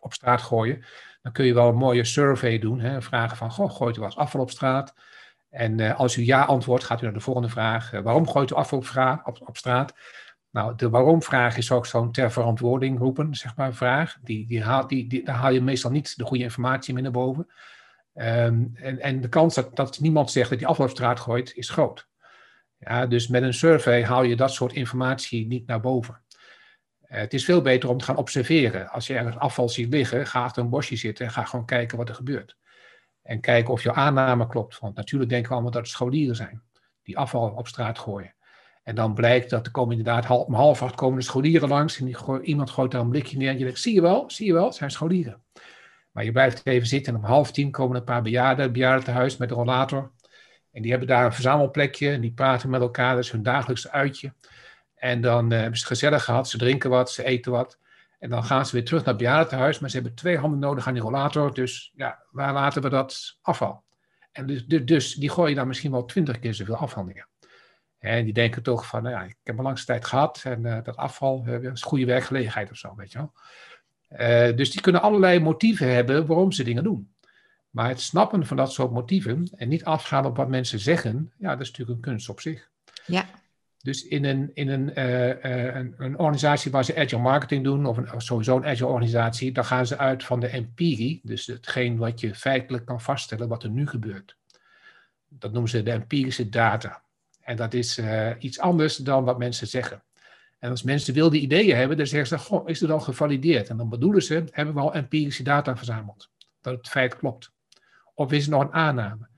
op, straat gooien, dan kun je wel een mooie survey doen. Hè? Vragen van, goh, gooit u wel eens afval op straat? En uh, als u ja antwoordt, gaat u naar de volgende vraag. Uh, waarom gooit u afval op, straat? Nou, de waarom-vraag is ook zo'n ter verantwoording roepen, zeg maar, vraag. Die, die haal, die, die, daar haal je meestal niet de goede informatie mee naar boven. Um, en, en de kans dat, dat niemand zegt dat die afval op straat gooit, is groot. Ja, dus met een survey haal je dat soort informatie niet naar boven. Uh, het is veel beter om te gaan observeren. Als je ergens afval ziet liggen, ga achter een bosje zitten en ga gewoon kijken wat er gebeurt. En kijken of je aanname klopt. Want natuurlijk denken we allemaal dat het scholieren zijn die afval op straat gooien. En dan blijkt dat er komen inderdaad om half acht komen de scholieren langs. En iemand gooit daar een blikje neer. En je denkt, zie je wel, zie je wel, het zijn scholieren. Maar je blijft even zitten en om half tien komen een paar bejaarden, bejaardentehuis met een rollator. En die hebben daar een verzamelplekje en die praten met elkaar. Dat is hun dagelijkse uitje. En dan uh, hebben ze het gezellig gehad, ze drinken wat, ze eten wat. En dan gaan ze weer terug naar bejaardentehuis. Maar ze hebben twee handen nodig aan die rollator. Dus ja, waar laten we dat afval? En dus, dus, dus die gooien dan misschien wel twintig keer zoveel afval neer. En die denken toch van, nou ja, ik heb een langste tijd gehad en uh, dat afval uh, is goede werkgelegenheid of zo, weet je wel. Dus die kunnen allerlei motieven hebben waarom ze dingen doen. Maar het snappen van dat soort motieven en niet afgaan op wat mensen zeggen, ja, dat is natuurlijk een kunst op zich. Ja. Dus in een, in een, een, een, organisatie waar ze agile marketing doen, of een, sowieso een agile organisatie, dan gaan ze uit van de empirie, dus hetgeen wat je feitelijk kan vaststellen wat er nu gebeurt. Dat noemen ze de empirische data. En dat is uh, iets anders dan wat mensen zeggen. En als mensen wilde ideeën hebben, dan zeggen ze, goh, is het al gevalideerd? En dan bedoelen ze, hebben we al empirische data verzameld? Dat het feit klopt. Of is het nog een aanname?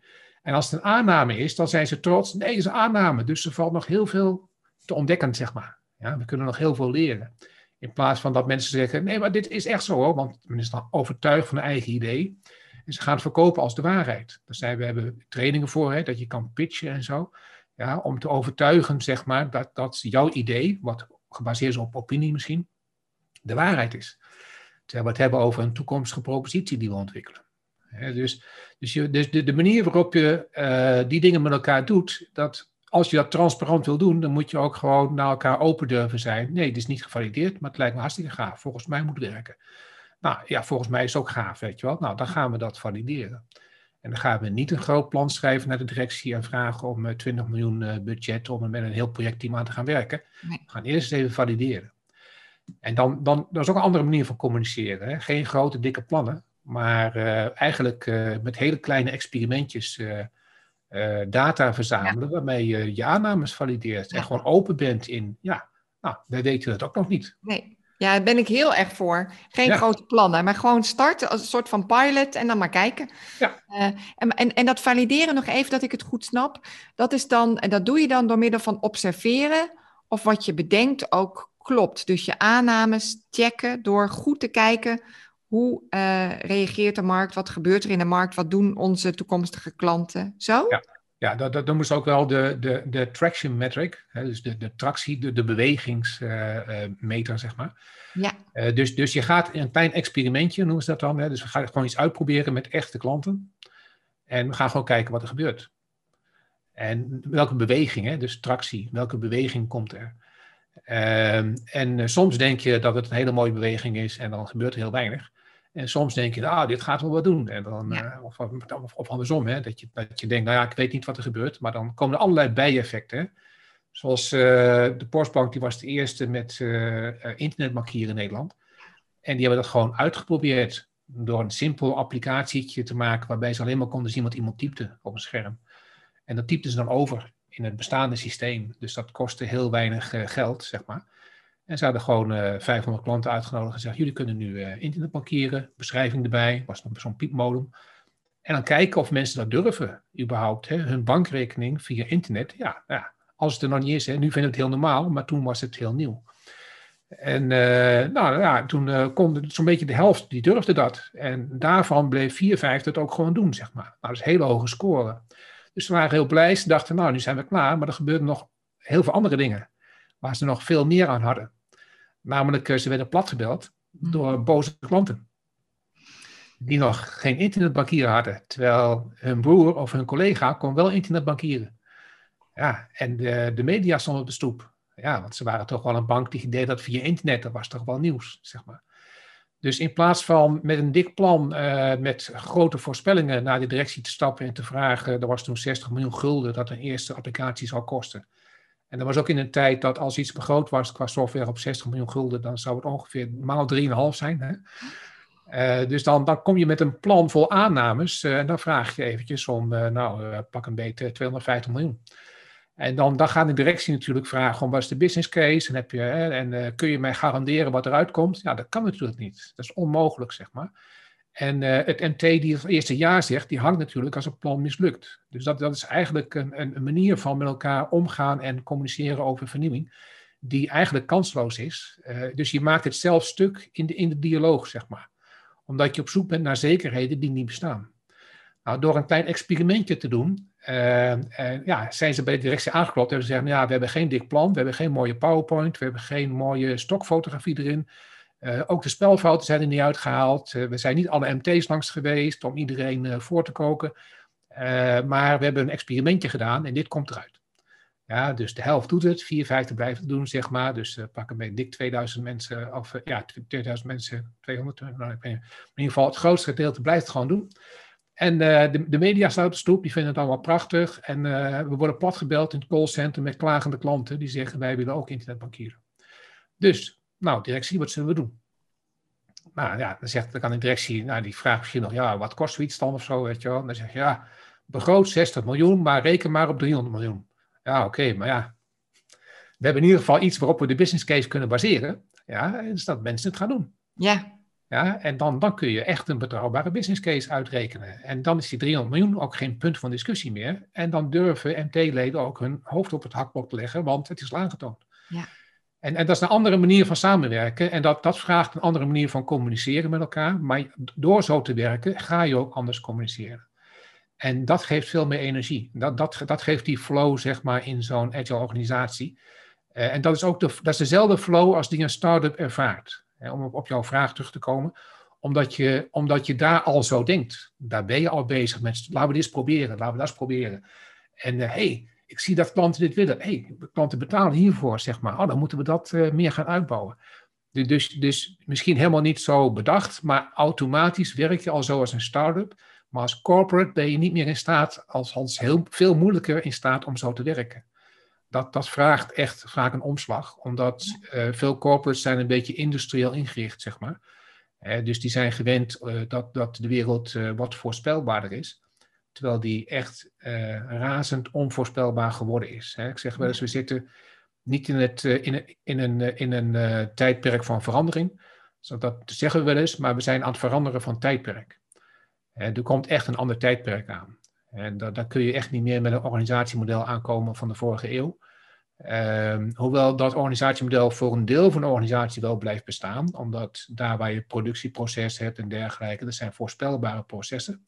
En als het een aanname is, dan zijn ze trots, nee, het is een aanname. Dus er valt nog heel veel te ontdekken, zeg maar. Ja, we kunnen nog heel veel leren. In plaats van dat mensen zeggen, nee, maar dit is echt zo hoor, want men is dan overtuigd van een eigen idee. En ze gaan het verkopen als de waarheid. Daar zijn, we hebben trainingen voor, hè, dat je kan pitchen en zo. Ja, om te overtuigen, zeg maar, dat, dat jouw idee, wat gebaseerd is op opinie misschien, de waarheid is. Terwijl we het hebben over een toekomstige propositie die we ontwikkelen. Dus dus, je, dus de, de manier waarop je uh, die dingen met elkaar doet, dat als je dat transparant wil doen, dan moet je ook gewoon naar elkaar open durven zijn. Nee, het is niet gevalideerd, maar het lijkt me hartstikke gaaf. Volgens mij moet het werken. Nou ja, volgens mij is het ook gaaf, weet je wel. Nou, dan gaan we dat valideren. En dan gaan we niet een groot plan schrijven naar de directie en vragen om 20 eh, miljoen uh, budget om er met een heel projectteam aan te gaan werken. We gaan eerst even valideren. En dan, dan dat is ook een andere manier van communiceren. Hè? Geen grote, dikke plannen, maar uh, eigenlijk uh, met hele kleine experimentjes data verzamelen, waarmee je je aannames valideert. En gewoon open bent in, ja, nou, wij weten het ook nog niet. Nee. Ja, daar ben ik heel erg voor. Geen grote plannen, maar gewoon starten als een soort van pilot en dan maar kijken. Ja. En, en, en dat valideren nog even, dat ik het goed snap. Dat is dan, en dat doe je dan door middel van observeren of wat je bedenkt ook klopt. Dus je aannames checken door goed te kijken hoe uh, reageert de markt, wat gebeurt er in de markt, wat doen onze toekomstige klanten. Zo? Ja. Ja, dat, dat noemen ze ook wel de, de, de traction metric, hè, dus de, de tractie, de, de bewegingsmeter, uh, zeg maar. Ja. Uh, dus, dus je gaat een klein experimentje, noemen ze dat dan. Hè, dus we gaan gewoon iets uitproberen met echte klanten. En we gaan gewoon kijken wat er gebeurt. En welke beweging, hè, dus tractie, welke beweging komt er? Uh, en uh, soms denk je dat het een hele mooie beweging is en dan gebeurt er heel weinig. En soms denk je, ah, dit gaat wel wat doen. En dan, uh, of, of, of, andersom, hè, dat, je, dat je denkt, nou ja, ik weet niet wat er gebeurt. Maar dan komen er allerlei bijeffecten. Zoals uh, de Postbank, die was de eerste met uh, internetmarkieren in Nederland. En die hebben dat gewoon uitgeprobeerd. Door een simpel applicatietje te maken waarbij ze alleen maar konden zien wat iemand typte op een scherm. En dat typten ze dan over in het bestaande systeem. Dus dat kostte heel weinig geld, zeg maar. En ze hadden gewoon uh, eh, 500 klanten uitgenodigd en gezegd: Jullie kunnen nu uh, internet bankieren, beschrijving erbij, was nog zo'n piepmodem. En dan kijken of mensen dat durven, überhaupt. Hè, hun bankrekening via internet. Ja, ja, als het er nog niet is, hè, nu vinden we het heel normaal, maar toen was het heel nieuw. En uh, nou ja, toen uh, kon zo'n beetje de helft, die durfde dat. En daarvan bleef 4, 5 het ook gewoon doen, zeg maar. Nou, dat is hele hoge score. Dus ze waren heel blij. Ze dachten, nou, nu zijn we klaar. Maar er gebeurden nog heel veel andere dingen. Waar ze nog veel meer aan hadden. Namelijk, ze werden platgebeld door boze klanten die nog geen internetbankier hadden. Terwijl hun broer of hun collega kon wel internetbankieren. Ja, en de, de media stonden op de stoep. Ja, want ze waren toch wel een bank die deed dat via internet. Dat was toch wel nieuws, zeg maar. Dus in plaats van met een dik plan, uh, met grote voorspellingen naar de directie te stappen en te vragen, er was toen 60 miljoen gulden dat een eerste applicatie zou kosten. En dat was ook in een tijd dat als iets begroot was qua software op 60 miljoen gulden, dan zou het ongeveer maal 3,5 zijn. Hè? Uh, dus dan, dan kom je met een plan vol aannames uh, en dan vraag je eventjes om, uh, nou, pak een beetje 250 miljoen. En dan, dan gaat de directie natuurlijk vragen om wat is de business case en, heb je, en kun je mij garanderen wat eruit komt? Ja, dat kan natuurlijk niet. Dat is onmogelijk, zeg maar. En het MT die het eerste jaar zegt, die hangt natuurlijk als het plan mislukt. Dus dat, dat is eigenlijk een, een, manier van met elkaar omgaan en communiceren over vernieuwing, die eigenlijk kansloos is. dus je maakt het zelf stuk in de, in de dialoog, zeg maar omdat je op zoek bent naar zekerheden die niet bestaan. Nou, door een klein experimentje te doen, uh, ja, zijn ze bij de directie aangeklopt en ze zeggen, ja, we hebben geen dik plan, we hebben geen mooie PowerPoint, we hebben geen mooie stokfotografie erin. Uh, ook de spelfouten zijn er niet uitgehaald. we zijn niet alle MT's langs geweest om iedereen voor te koken. maar we hebben een experimentje gedaan en dit komt eruit. Ja, dus de helft doet het, vier vijfde blijft het doen, zeg maar. Dus pakken bij dik 2000 mensen, of ja, 2000 mensen, 200, nou, ik weet niet. in ieder geval het grootste gedeelte blijft het gewoon doen. En de, de, media staat op de stoep, die vinden het allemaal prachtig. En we worden platgebeld in het callcenter met klagende klanten die zeggen wij willen ook internetbankieren. Dus, nou, directie, wat zullen we doen? Nou ja, dan, zegt, dan kan de directie, nou die vraagt misschien nog, ja, wat kost zoiets dan of zo, weet je wel. En dan zeg je, ja, begroot 60 miljoen, maar reken maar op 300 miljoen. Ja, oké, maar ja. We hebben in ieder geval iets waarop we de business case kunnen baseren. Ja, dus dat mensen het gaan doen. Ja. Ja, en dan, dan kun je echt een betrouwbare business case uitrekenen. En dan is die 300 miljoen ook geen punt van discussie meer. En dan durven MT-leden ook hun hoofd op het hakblok te leggen, want het is aangetoond. Ja. En, en dat is een andere manier van samenwerken. En dat, dat vraagt een andere manier van communiceren met elkaar. Maar door zo te werken ga je ook anders communiceren. En dat geeft veel meer energie. Dat, dat, dat geeft die flow, zeg maar, in zo'n agile organisatie. Uh, en dat is ook dat dezelfde flow als die een start-up ervaart. Hè, om op, jouw vraag terug te komen. Omdat je, omdat je daar al zo denkt. Daar ben je al bezig met, laten we dit eens proberen, laten we dat eens proberen. En hé, uh, hey, ik zie dat klanten dit willen. Hey, klanten betalen hiervoor, zeg maar. Oh, dan moeten we dat uh, meer gaan uitbouwen. Dus, dus misschien helemaal niet zo bedacht, maar automatisch werk je al zo als een start-up maar als corporate ben je niet meer in staat, als, als heel veel moeilijker in staat om zo te werken. Dat, dat vraagt echt vaak een omslag, omdat uh, veel corporates zijn een beetje industrieel ingericht, zeg maar. Dus die zijn gewend uh, dat, dat de wereld wat voorspelbaarder is, terwijl die echt razend onvoorspelbaar geworden is. Hè. Ik zeg wel eens, we zitten niet in, het, in, een, in een, in een tijdperk van verandering, dat zeggen we wel eens, maar we zijn aan het veranderen van tijdperk. Er komt echt een ander tijdperk aan. En daar kun je echt niet meer met een organisatiemodel aankomen van de vorige eeuw. Um, hoewel dat organisatiemodel voor een deel van de organisatie wel blijft bestaan, omdat daar waar je productieproces hebt en dergelijke, dat zijn voorspelbare processen.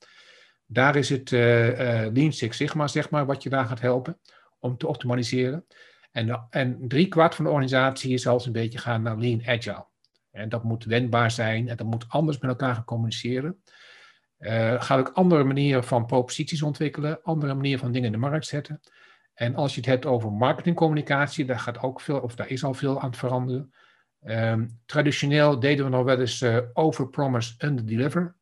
Daar is het uh, uh, Lean Six Sigma, zeg maar, wat je daar gaat helpen om te optimaliseren. En, en drie kwart van de organisatie is zelfs een beetje gaan naar Lean Agile. En dat moet wendbaar zijn en dat moet anders met elkaar gaan communiceren. Uh, gaat ook andere manieren van proposities ontwikkelen, andere manieren van dingen in de markt zetten. En als je het hebt over marketingcommunicatie, daar gaat ook veel, of daar is al veel aan het veranderen. Um, traditioneel deden we nog wel eens uh, overpromise, underdeliver.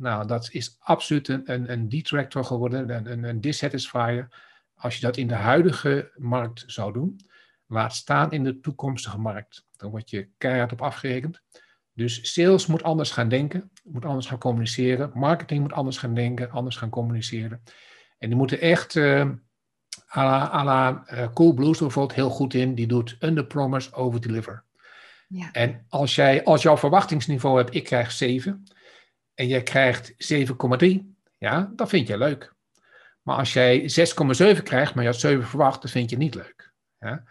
Nou, dat is absoluut een, een, een detractor geworden, een, een, een dissatisfier. Als je dat in de huidige markt zou doen, laat staan in de toekomstige markt. Dan word je keihard op afgerekend. Dus sales moet anders gaan denken, moet anders gaan communiceren. Marketing moet anders gaan denken, anders gaan communiceren. En die moeten echt, uh, à la, à la uh, Cool Blues bijvoorbeeld, heel goed in. Die doet under promise, over deliver. Ja. En als, jij, als jouw verwachtingsniveau hebt, ik krijg 7 en jij krijgt 7,3, ja, dan vind je leuk. Maar als jij 6,7 krijgt, maar je had 7 verwacht, dan vind je niet leuk. Ja?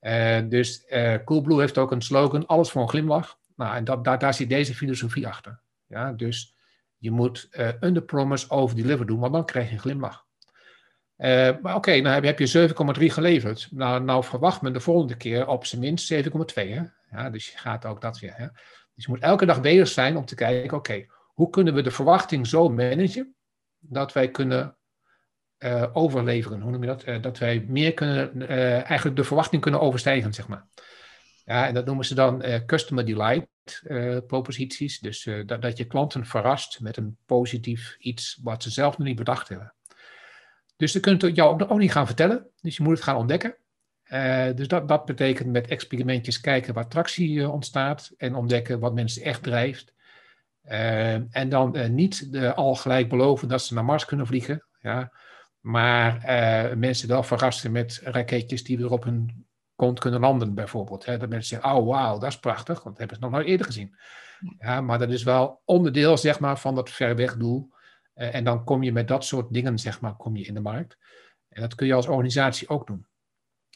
Uh, dus uh, Coolblue heeft ook een slogan, alles voor een glimlach. Nou, en dat, daar, daar zit deze filosofie achter. Ja, dus je moet uh, under promise, over deliver doen, want dan krijg je een glimlach. Maar oké, nou heb je 7,3 geleverd. Nou, nou verwacht men de volgende keer op zijn minst 7,2. Ja, dus je gaat ook dat weer. Hè? Dus je moet elke dag bezig zijn om te kijken, oké, hoe kunnen we de verwachting zo managen dat wij kunnen uh, overleveren? Hoe noem je dat? Uh, dat wij meer kunnen, eigenlijk de verwachting kunnen overstijgen, zeg maar. Ja, en dat noemen ze dan customer delight proposities. Dus dat, dat je klanten verrast met een positief iets wat ze zelf nog niet bedacht hebben. Dus ze kunnen het jou ook niet gaan vertellen. Dus je moet het gaan ontdekken. Dus dat, betekent met experimentjes kijken waar tractie ontstaat en ontdekken wat mensen echt drijft. Uh, en dan niet de, al gelijk beloven dat ze naar Mars kunnen vliegen, ja, maar mensen wel verrassen met raketjes die weer op hun kont kunnen landen, bijvoorbeeld. Hè. Dat mensen zeggen: Oh, wauw, dat is prachtig, want dat hebben ze nog nooit eerder gezien. Ja, maar dat is wel onderdeel zeg maar, van dat ver weg doel. Uh, en dan kom je met dat soort dingen, zeg maar, kom je in de markt. En dat kun je als organisatie ook doen.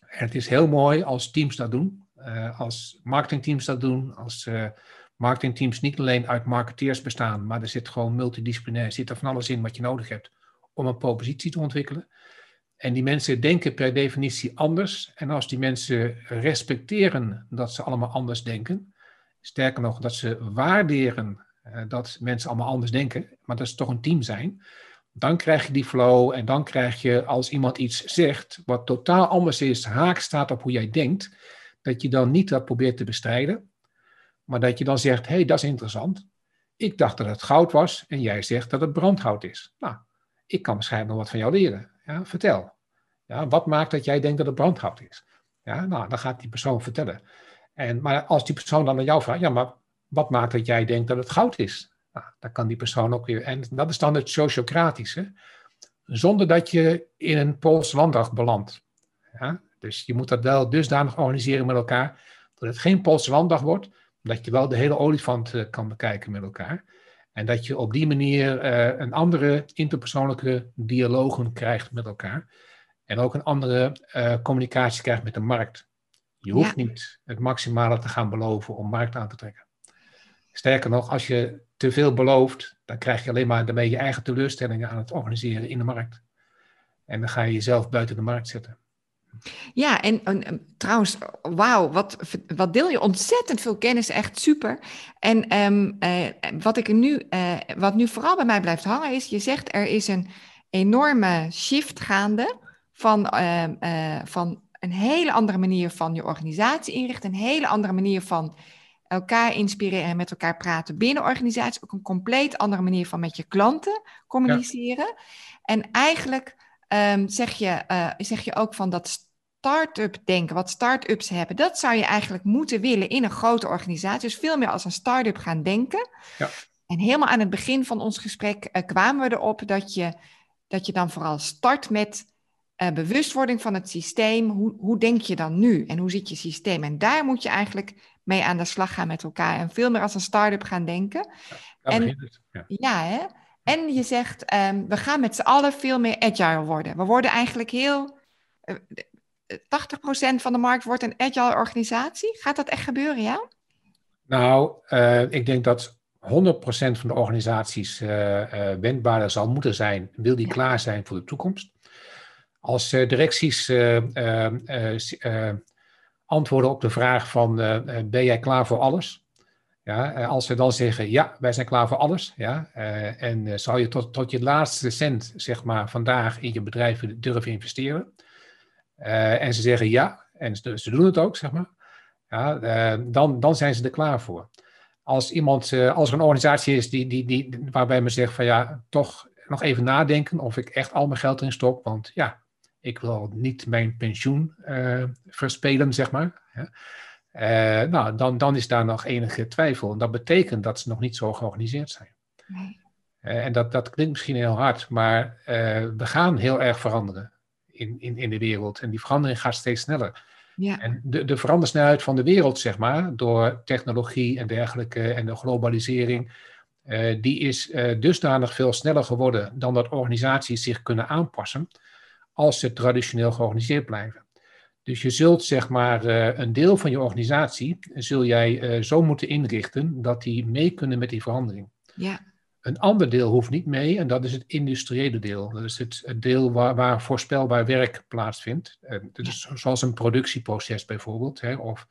En het is heel mooi als teams dat doen, uh, als marketingteams dat doen, als uh, marketingteams niet alleen uit marketeers bestaan, maar er zit gewoon multidisciplinair, zit er van alles in wat je nodig hebt om een propositie te ontwikkelen. En die mensen denken per definitie anders. En als die mensen respecteren dat ze allemaal anders denken, sterker nog, dat ze waarderen uh, dat mensen allemaal anders denken, maar dat ze toch een team zijn, dan krijg je die flow en dan krijg je als iemand iets zegt wat totaal anders is, haak staat op hoe jij denkt, dat je dan niet dat probeert te bestrijden, maar dat je dan zegt, hé, hey, dat is interessant. Ik dacht dat het goud was en jij zegt dat het brandhout is. Nou, ik kan waarschijnlijk nog wat van jou leren. Ja, vertel. Ja, wat maakt dat jij denkt dat het brandhout is? Ja, nou, dan gaat die persoon vertellen. En, maar als die persoon dan aan jou vraagt, ja, maar wat maakt dat jij denkt dat het goud is? Nou, dan kan die persoon ook weer. En dat is dan het sociocratische. Zonder dat je in een Pools landdag belandt. Ja? Dus je moet dat wel dusdanig organiseren met elkaar. Dat het geen Poolse landdag wordt. Dat je wel de hele olifant uh, kan bekijken met elkaar. En dat je op die manier uh, een andere interpersoonlijke dialogen krijgt met elkaar. En ook een andere uh, communicatie krijgt met de markt. Je hoeft ja. niet het maximale te gaan beloven om markt aan te trekken. Sterker nog, als je te veel belooft, dan krijg je alleen maar daarmee je eigen teleurstellingen aan het organiseren in de markt. En dan ga je jezelf buiten de markt zetten. Ja, en, en trouwens, wauw, wat, wat deel je ontzettend veel kennis, echt super. En um, uh, wat, ik nu, uh, wat nu vooral bij mij blijft hangen is, je zegt er is een enorme shift gaande van, uh, van een hele andere manier van je organisatie inrichten, een hele andere manier van elkaar inspireren en met elkaar praten binnen organisaties. Ook een compleet andere manier van met je klanten communiceren. Ja. En eigenlijk um, zeg, je, zeg je ook van dat start-up denken, wat start-ups hebben, dat zou je eigenlijk moeten willen in een grote organisatie. Dus veel meer als een start-up gaan denken. Ja. En helemaal aan het begin van ons gesprek uh, kwamen we erop dat je, dat je dan vooral start met uh, bewustwording van het systeem. Hoe, hoe denk je dan nu en hoe zit je systeem? En daar moet je eigenlijk mee aan de slag gaan met elkaar en veel meer als een start-up gaan denken. Ja, en, het, ja. ja. hè? En je zegt, um, we gaan met z'n allen veel meer agile worden. We worden eigenlijk heel. Uh, 80% van de markt wordt een agile organisatie. Gaat dat echt gebeuren, ja? Nou, uh, ik denk dat 100% van de organisaties uh, uh, wendbaarder zal moeten zijn, wil die ja. klaar zijn voor de toekomst. Als directies antwoorden op de vraag van ben jij klaar voor alles? Ja, als ze dan zeggen ja, wij zijn klaar voor alles. Ja, en zou je tot, tot je laatste cent zeg maar, vandaag in je bedrijf durven investeren? En ze zeggen ja, en ze, ze, doen het ook, zeg maar. Ja, dan, dan zijn ze er klaar voor. Als iemand, als er een organisatie is die, die, die, waarbij men zegt van ja, toch nog even nadenken of ik echt al mijn geld erin stok, want ja, ik wil niet mijn pensioen verspelen, zeg maar. Uh, nou, dan, dan is daar nog enige twijfel. En dat betekent dat ze nog niet zo georganiseerd zijn. Nee. En dat, dat klinkt misschien heel hard, maar we gaan heel erg veranderen in, in, in de wereld. En die verandering gaat steeds sneller. Ja. En de, de verandersnelheid van de wereld, zeg maar, door technologie en dergelijke en de globalisering, die is dusdanig veel sneller geworden dan dat organisaties zich kunnen aanpassen als ze traditioneel georganiseerd blijven. Dus je zult zeg maar uh, een deel van je organisatie zul jij zo moeten inrichten dat die mee kunnen met die verandering. Ja. Een ander deel hoeft niet mee en dat is het industriële deel. Dat is het, het deel waar, waar, voorspelbaar werk plaatsvindt. Dus zoals een productieproces bijvoorbeeld. Hè, of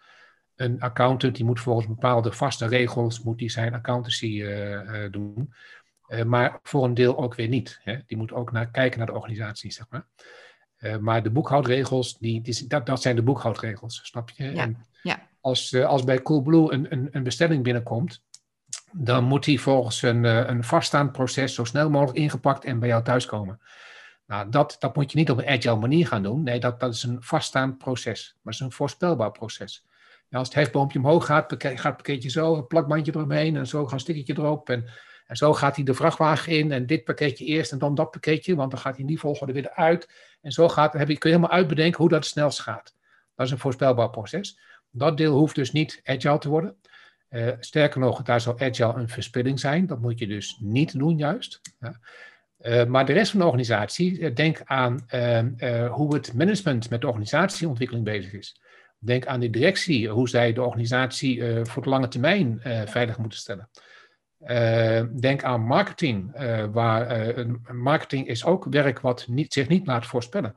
een accountant die moet volgens bepaalde vaste regels moet die zijn accountancy uh, doen. Uh, maar voor een deel ook weer niet. Hè. Die moet ook naar, kijken naar de organisatie, zeg maar. maar de boekhoudregels, die, die, dat, dat zijn de boekhoudregels, snap je? Ja. En ja. Als, als bij Coolblue een, een, een bestelling binnenkomt, dan moet die volgens een, een vaststaand proces zo snel mogelijk ingepakt en bij jou thuiskomen. Nou, dat, dat moet je niet op een agile manier gaan doen. Nee, dat, dat is een vaststaand proces. Maar het is een voorspelbaar proces. Als het hefboompje omhoog gaat, gaat het pakketje zo, een plakbandje eromheen en zo gaat een stickertje erop. En, en zo gaat hij de vrachtwagen in en dit pakketje eerst en dan dat pakketje, want dan gaat hij in die volgorde weer uit. En zo gaat, heb je, kun je helemaal uitbedenken hoe dat het snelst gaat. Dat is een voorspelbaar proces. Dat deel hoeft dus niet agile te worden. Uh, sterker nog, daar zal agile een verspilling zijn. Dat moet je dus niet doen, juist. Ja. Uh, maar de rest van de organisatie, uh, denk aan hoe het management met de organisatieontwikkeling bezig is. Denk aan de directie, hoe zij de organisatie voor de lange termijn veilig moeten stellen. Denk aan marketing, waar marketing is ook werk wat niet, zich niet laat voorspellen.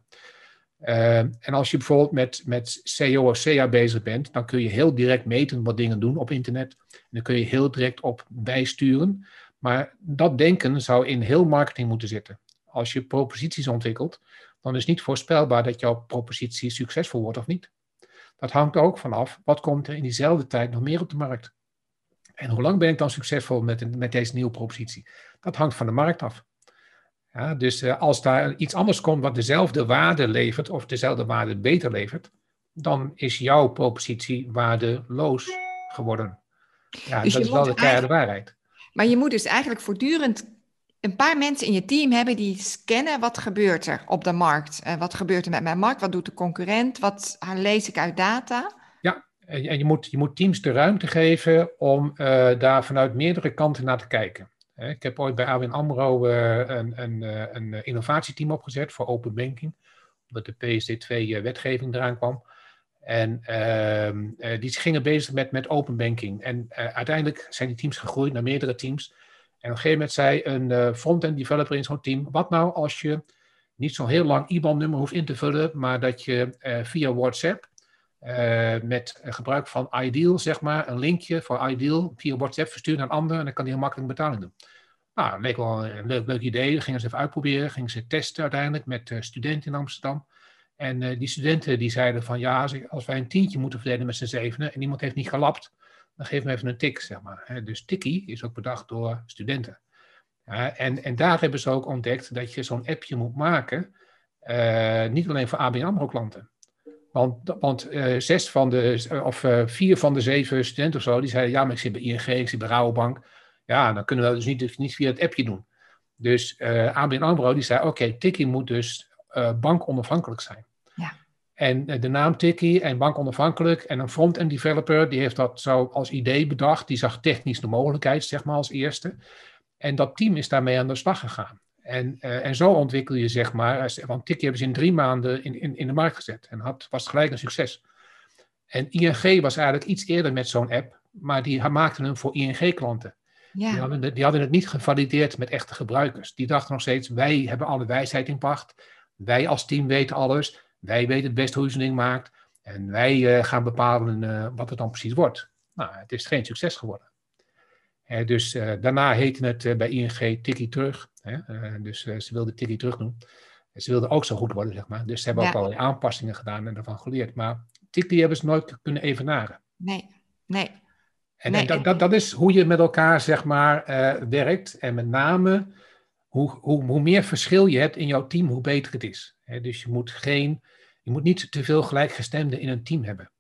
En als je bijvoorbeeld met, met SEO of SEA bezig bent, dan kun je heel direct meten wat dingen doen op internet. En dan kun je heel direct op bijsturen. Maar dat denken zou in heel marketing moeten zitten. Als je proposities ontwikkelt, dan is niet voorspelbaar dat jouw propositie succesvol wordt of niet. Dat hangt ook vanaf, wat komt er in diezelfde tijd nog meer op de markt? En hoe lang ben ik dan succesvol met, met deze nieuwe propositie? Dat hangt van de markt af. Ja, dus uh, als daar iets anders komt wat dezelfde waarde levert, of dezelfde waarde beter levert, dan is jouw propositie waardeloos geworden. Ja, dus dat is wel de keiharde waarheid. Maar je moet dus eigenlijk voortdurend een paar mensen in je team hebben die scannen wat gebeurt er op de markt. Uh, wat gebeurt er met mijn markt? Wat doet de concurrent? Wat lees ik uit data? Ja, en je moet, je moet teams de ruimte geven om uh, daar vanuit meerdere kanten naar te kijken. Ik heb ooit bij ABN AMRO uh, een, een, een, innovatieteam opgezet voor open banking. Omdat de PSD2-wetgeving eraan kwam. En ehm, die gingen bezig met, met open banking. En uiteindelijk zijn die teams gegroeid naar meerdere teams. En op een gegeven moment zei een uh, front-end developer in zo'n team: wat nou als je niet zo'n heel lang IBAN-nummer hoeft in te vullen, maar dat je uh, via WhatsApp uh, met gebruik van Ideal, zeg maar, een linkje voor Ideal via WhatsApp verstuurt naar een ander en dan kan hij heel makkelijk betaling doen. Nou, dat leek wel een leuk, idee. Dat gingen ze even uitproberen, gingen ze testen uiteindelijk met studenten in Amsterdam. En die studenten die zeiden van ja, als wij een tientje moeten verdelen met z'n zevenen en iemand heeft niet gelapt, dan geef me even een tik, zeg maar. Dus Tikkie is ook bedacht door studenten. En, en daar hebben ze ook ontdekt dat je zo'n appje moet maken, uh, niet alleen voor ABN AMRO-klanten. Want, want uh, zes van de, of vier van de zeven studenten of zo, die zeiden, ja, maar ik zit bij ING, ik zit bij Rabobank. Ja, dan kunnen we dat dus niet, niet via het appje doen. Dus ABN AMRO, die zei, oké, okay, Tikkie moet dus bankonafhankelijk zijn. En eh, de naam Tiki en bankonafhankelijk en een front-end developer, die heeft dat zo als idee bedacht. Die zag technisch de mogelijkheid, zeg maar, als eerste. En dat team is daarmee aan de slag gegaan. En, uh, en zo ontwikkel je, zeg maar, want Tiki hebben ze in drie maanden in, in, in de markt gezet. En had, was gelijk een succes. En ING was eigenlijk iets eerder met zo'n app, maar die maakten hem voor ING-klanten. Ja. Die, hadden, die hadden het niet gevalideerd met echte gebruikers. Die dachten nog steeds, wij hebben alle wijsheid in pacht. Wij als team weten alles wij weten het best hoe je zo'n ding maakt. En wij uh, gaan bepalen uh, wat het dan precies wordt. Nou, het is geen succes geworden. Uh, dus daarna heette het bij ING Tikkie terug. dus ze wilden Tikkie terug doen. Ze wilden ook zo goed worden, zeg maar. Dus ze hebben ja. ook allerlei aanpassingen gedaan en ervan geleerd. Maar Tikkie hebben ze nooit kunnen evenaren. Nee, nee. En, nee, en dat, dat, dat is hoe je met elkaar, zeg maar, werkt. En met name hoe, hoe, hoe meer verschil je hebt in jouw team, hoe beter het is. dus je moet, geen, je moet niet te veel gelijkgestemden in een team hebben.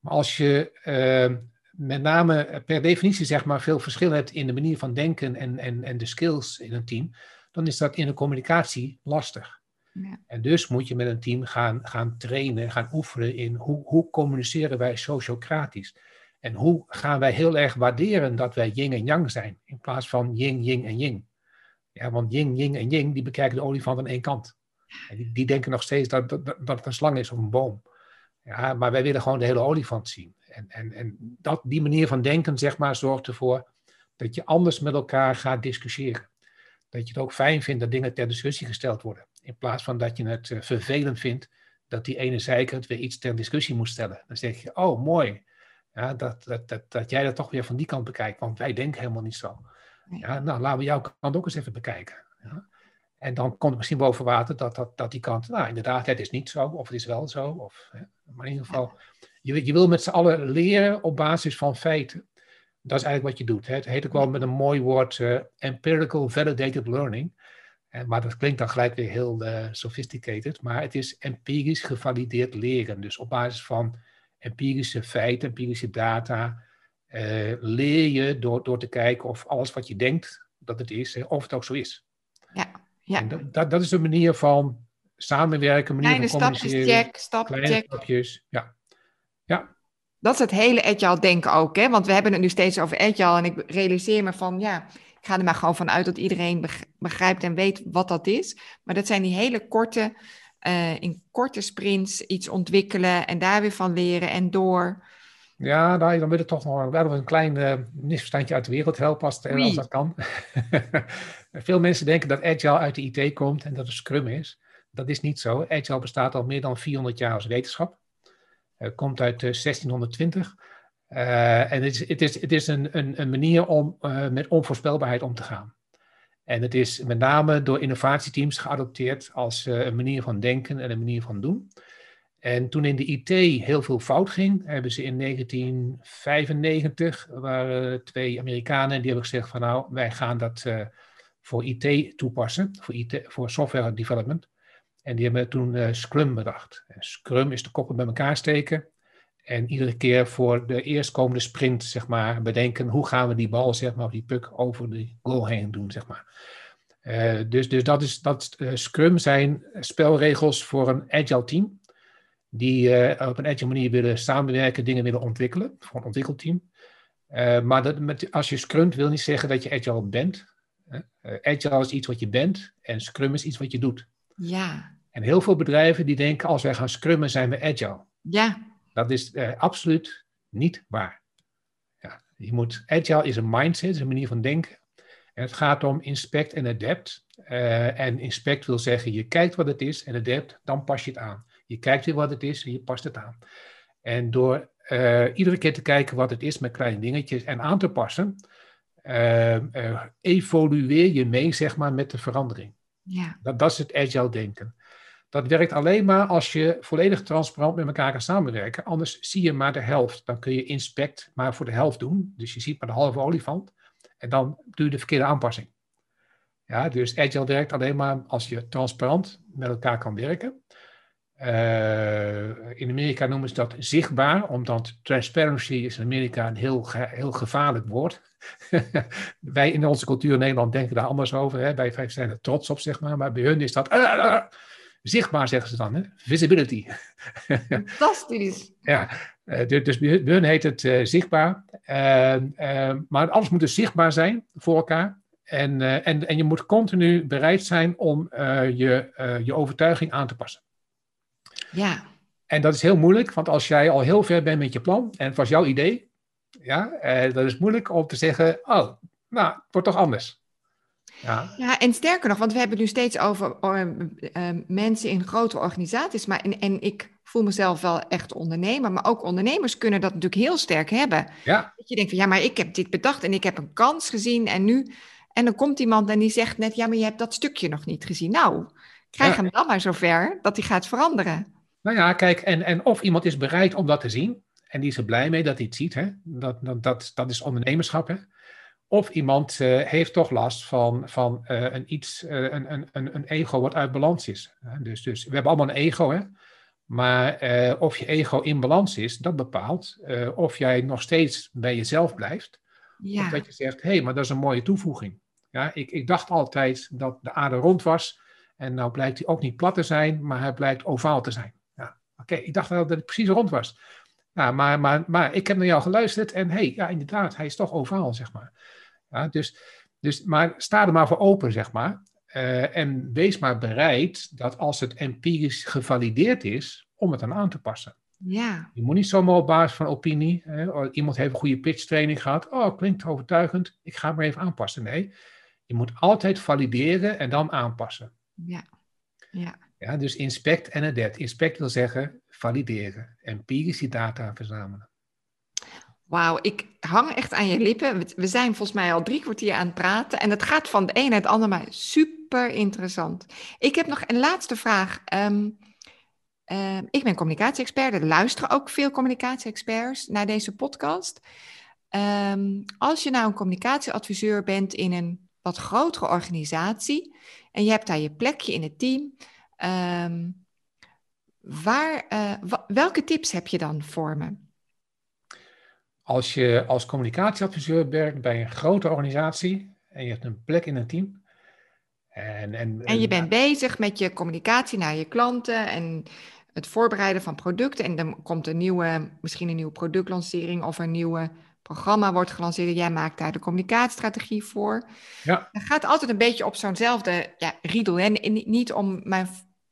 Maar als je uh, met name per definitie zeg maar, veel verschil hebt in de manier van denken en, en, en de skills in een team, dan is dat in de communicatie lastig. Ja. En dus moet je met een team gaan, gaan trainen, gaan oefenen in hoe, hoe communiceren wij sociocratisch. En hoe gaan wij heel erg waarderen dat wij yin en yang zijn, in plaats van yin, yin en yin. Ja, want yin, yin en yin, die bekijken de olifant aan één kant. En die, die, denken nog steeds dat, dat, dat het een slang is of een boom. Ja, maar wij willen gewoon de hele olifant zien. En, en, en dat, die manier van denken, zeg maar, zorgt ervoor dat je anders met elkaar gaat discussiëren. Dat je het ook fijn vindt dat dingen ter discussie gesteld worden. In plaats van dat je het eh, vervelend vindt dat die ene zeikert weer iets ter discussie moet stellen. Dan zeg je, oh mooi, ja, dat, dat, dat, dat jij dat toch weer van die kant bekijkt, want wij denken helemaal niet zo. Ja, nou, laten we jouw kant ook eens even bekijken. Ja. En dan komt het misschien boven water dat, dat, dat die kant, nou inderdaad, het is niet zo, of het is wel zo. Of, hè. Maar in ieder geval, je, je wil met z'n allen leren op basis van feiten. Dat is eigenlijk wat je doet. Hè. Het heet ook wel met een mooi woord uh, empirical validated learning. En, maar dat klinkt dan gelijk weer heel uh, sophisticated. Maar het is empirisch gevalideerd leren. Dus op basis van empirische feiten, empirische data, uh, leer je door, door te kijken of alles wat je denkt dat het is, of het ook zo is. Ja, ja. Dat, dat, dat, is een manier van samenwerken, manier Kleine van communiceren. stapjes, check, stap, Kleine check. stapjes, ja. Ja, Dat is het hele agile denken ook, hè? Want we hebben het nu steeds over agile en ik realiseer me van, ja, ik ga er maar gewoon van uit dat iedereen beg- begrijpt en weet wat dat is. Maar dat zijn die hele korte, eh, in korte sprints iets ontwikkelen en daar weer van leren en door. ja nou, dan wil ik toch nog wel een klein eh, misverstandje uit de wereld helpen als, het, als dat kan. Veel mensen denken dat Agile uit de IT komt en dat het Scrum is. Dat is niet zo. Agile bestaat al meer dan 400 jaar als wetenschap. Het komt uit eh, 1620. Eh, en het is, het is, het is een, een, een manier om met onvoorspelbaarheid om te gaan. En het is met name door innovatieteams geadopteerd als eh, een manier van denken en een manier van doen. En toen in de IT heel veel fout ging, hebben ze in 1995, waren twee Amerikanen, die hebben gezegd van nou, wij gaan dat eh, voor IT toepassen, voor, IT, voor software development. En die hebben toen eh, Scrum bedacht. En Scrum is de koppen bij elkaar steken. En iedere keer voor de eerstkomende sprint, zeg maar, bedenken hoe gaan we die bal, zeg maar, of die puck over de goal heen doen, zeg maar. Eh, dus, dus dat is dat eh, Scrum zijn spelregels voor een agile team. Die eh, op een agile manier willen samenwerken, dingen willen ontwikkelen, voor een ontwikkelteam. Maar dat, met, als je scrumt wil niet zeggen dat je agile bent. agile is iets wat je bent en Scrum is iets wat je doet. Ja, En heel veel bedrijven die denken als wij gaan scrummen zijn we agile. ja, Dat is eh, absoluut niet waar. Ja, je moet, agile is een mindset, is een manier van denken. En het gaat om inspect en adapt. Eh, en inspect wil zeggen, je kijkt wat het is en adapt, dan pas je het aan. Je kijkt weer wat het is en je past het aan. En door eh, iedere keer te kijken wat het is met kleine dingetjes en aan te passen, evolueer je mee, zeg maar, met de verandering. ja, Dat, dat is het agile denken. Dat werkt alleen maar als je volledig transparant met elkaar kan samenwerken. Anders zie je maar de helft. Dan kun je inspect maar voor de helft doen. Dus je ziet maar de halve olifant. En dan doe je de verkeerde aanpassing. Ja, dus agile werkt alleen maar als je transparant met elkaar kan werken. Eh, in Amerika noemen ze dat zichtbaar, omdat transparency is in Amerika een heel, heel gevaarlijk woord. Wij in onze cultuur in Nederland denken daar anders over. Hè? Wij, zijn er trots op, zeg maar. Maar bij hun is dat eh, zichtbaar, zeggen ze dan. Hè? Visibility. fantastisch. ja, eh, dus dus bij hun- heet het eh, zichtbaar. Eh, eh, maar alles moet dus zichtbaar zijn voor elkaar. En, eh, en, en je moet continu bereid zijn om je, je overtuiging aan te passen. Ja, En dat is heel moeilijk, want als jij al heel ver bent met je plan en het was jouw idee, ja, dat is moeilijk om te zeggen, oh, nou, het wordt toch anders. Ja, ja, en sterker nog, want we hebben het nu steeds over eh, eh, mensen in grote organisaties. Maar en, en ik voel mezelf wel echt ondernemer, maar ook ondernemers kunnen dat natuurlijk heel sterk hebben. ja, Dat je denkt van ja, maar ik heb dit bedacht en ik heb een kans gezien en nu. En dan komt iemand en die zegt net, ja, maar je hebt dat stukje nog niet gezien. Nou, krijg Ja. hem dan maar zover dat hij gaat veranderen. nou ja, kijk, en, en of iemand is bereid om dat te zien, en die is er blij mee dat hij het ziet, hè? Dat, dat, dat, dat is ondernemerschap. Hè? Of iemand eh, heeft toch last van, van eh, een, iets, eh, een, een, een, ego wat uit balans is. Dus, dus we hebben allemaal een ego, hè? maar of je ego in balans is, dat bepaalt of jij nog steeds bij jezelf blijft. Of Ja, dat je zegt, hé, hey, maar dat is een mooie toevoeging. Ja, ik, ik dacht altijd dat de aarde rond was. En nou blijkt hij ook niet plat te zijn, maar hij blijkt ovaal te zijn. Ja, Oké, ik dacht wel dat het precies rond was. Ja, maar, maar, maar ik heb naar jou geluisterd en hé, hey, ja, inderdaad, hij is toch ovaal, zeg maar. Ja, dus, dus, maar sta er maar voor open, zeg maar. Eh, en wees maar bereid dat als het empirisch gevalideerd is, om het dan aan te passen. Ja. Je moet niet zomaar op basis van opinie, hè, oh, iemand heeft een goede pitchtraining gehad, oh, klinkt overtuigend, ik ga het maar even aanpassen. Nee, je moet altijd valideren en dan aanpassen. Ja. Ja. Ja, dus inspect en adet. Inspect wil zeggen valideren, empirische data verzamelen. Wauw, ik hang echt aan je lippen. We zijn volgens mij al drie kwartier aan het praten en het gaat van de een naar het ander, maar super interessant. Ik heb nog een laatste vraag. Ehm, ehm, ik ben communicatie-expert, er luisteren ook veel communicatie-experts naar deze podcast. Ehm, als je nou een communicatieadviseur bent in een wat grotere organisatie en je hebt daar je plekje in het team, waar, uh, welke tips heb je dan voor me? Als je als communicatieadviseur werkt bij een grote organisatie en je hebt een plek in een team. En, en, en je bent bezig met je communicatie naar je klanten en het voorbereiden van producten. En dan komt een nieuwe, misschien een nieuwe productlancering of een nieuwe programma wordt gelanceerd. Jij maakt daar de communicatiestrategie voor. Ja. Gaat altijd een beetje op zo'nzelfde ja, riedel. En niet om mijn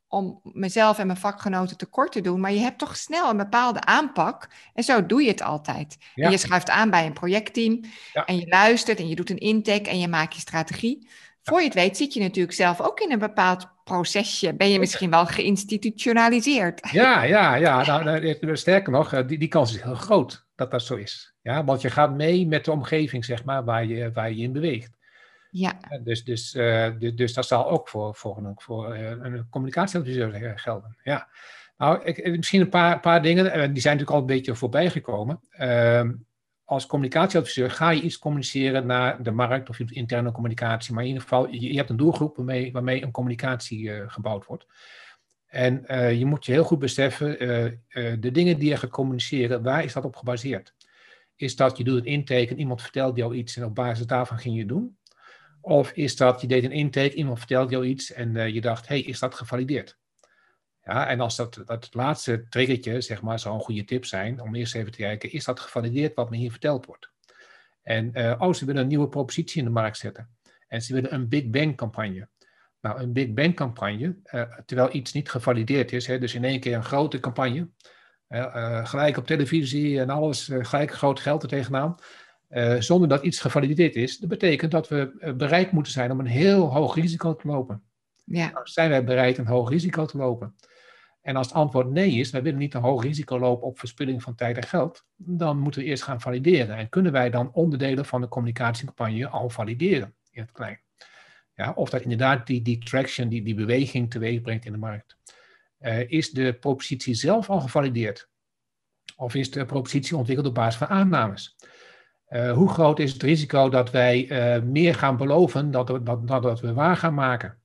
om mezelf en mijn vakgenoten tekort te doen, maar je hebt toch snel een bepaalde aanpak en zo doe je het altijd. En je schuift aan bij een projectteam en je luistert en je doet een intake en je maakt je strategie. Voor je het weet zit je natuurlijk zelf ook in een bepaald procesje. Ben je misschien wel geïnstitutionaliseerd? Ja, ja, ja. Nou, sterker nog, eh, die, die kans is heel groot dat dat zo is. Ja, want je gaat mee met de omgeving, zeg maar, waar je, waar je in beweegt. Ja. Dus, dus, uh, dus, dat zal ook voor, voor, een, voor uh, een communicatieadviseur gelden. Ja. Nou, ik, misschien een paar, paar dingen, die zijn natuurlijk al een beetje voorbij gekomen. Uh, als communicatieadviseur ga je iets communiceren naar de markt of interne communicatie, maar in ieder geval, je, je hebt een doelgroep waarmee, waarmee een communicatie gebouwd wordt. En je moet je heel goed beseffen, de dingen die je gaat communiceren, waar is dat op gebaseerd? Is dat je doet een intake en iemand vertelt jou iets en op basis daarvan ging je doen? Of is dat, je deed een intake, iemand vertelde jou iets en uh, je dacht, hey, is dat gevalideerd? Ja, en als dat, dat laatste triggertje, zeg maar, zou een goede tip zijn om eerst even te kijken, is dat gevalideerd wat me hier verteld wordt? En, uh, oh, ze willen een nieuwe propositie in de markt zetten. En ze willen een Big Bang campagne. Nou, een Big Bang campagne, uh, terwijl iets niet gevalideerd is, hè, dus in één keer een grote campagne, gelijk op televisie en alles, gelijk groot geld er tegenaan. Uh, zonder dat iets gevalideerd is, dat betekent dat we eh, bereid moeten zijn om een heel hoog risico te lopen. Ja. Nou, zijn wij bereid een hoog risico te lopen? En als het antwoord nee is, wij willen niet een hoog risico lopen op verspilling van tijd en geld, dan moeten we eerst gaan valideren. En kunnen wij dan onderdelen van de communicatiecampagne al valideren in het klein? Ja, of dat inderdaad die, die traction, die, die beweging teweeg brengt in de markt. Uh, is de propositie zelf al gevalideerd? Of is de propositie ontwikkeld op basis van aannames? Uh, hoe groot is het risico dat wij uh, meer gaan beloven dan dat, dat, dat, we waar gaan maken?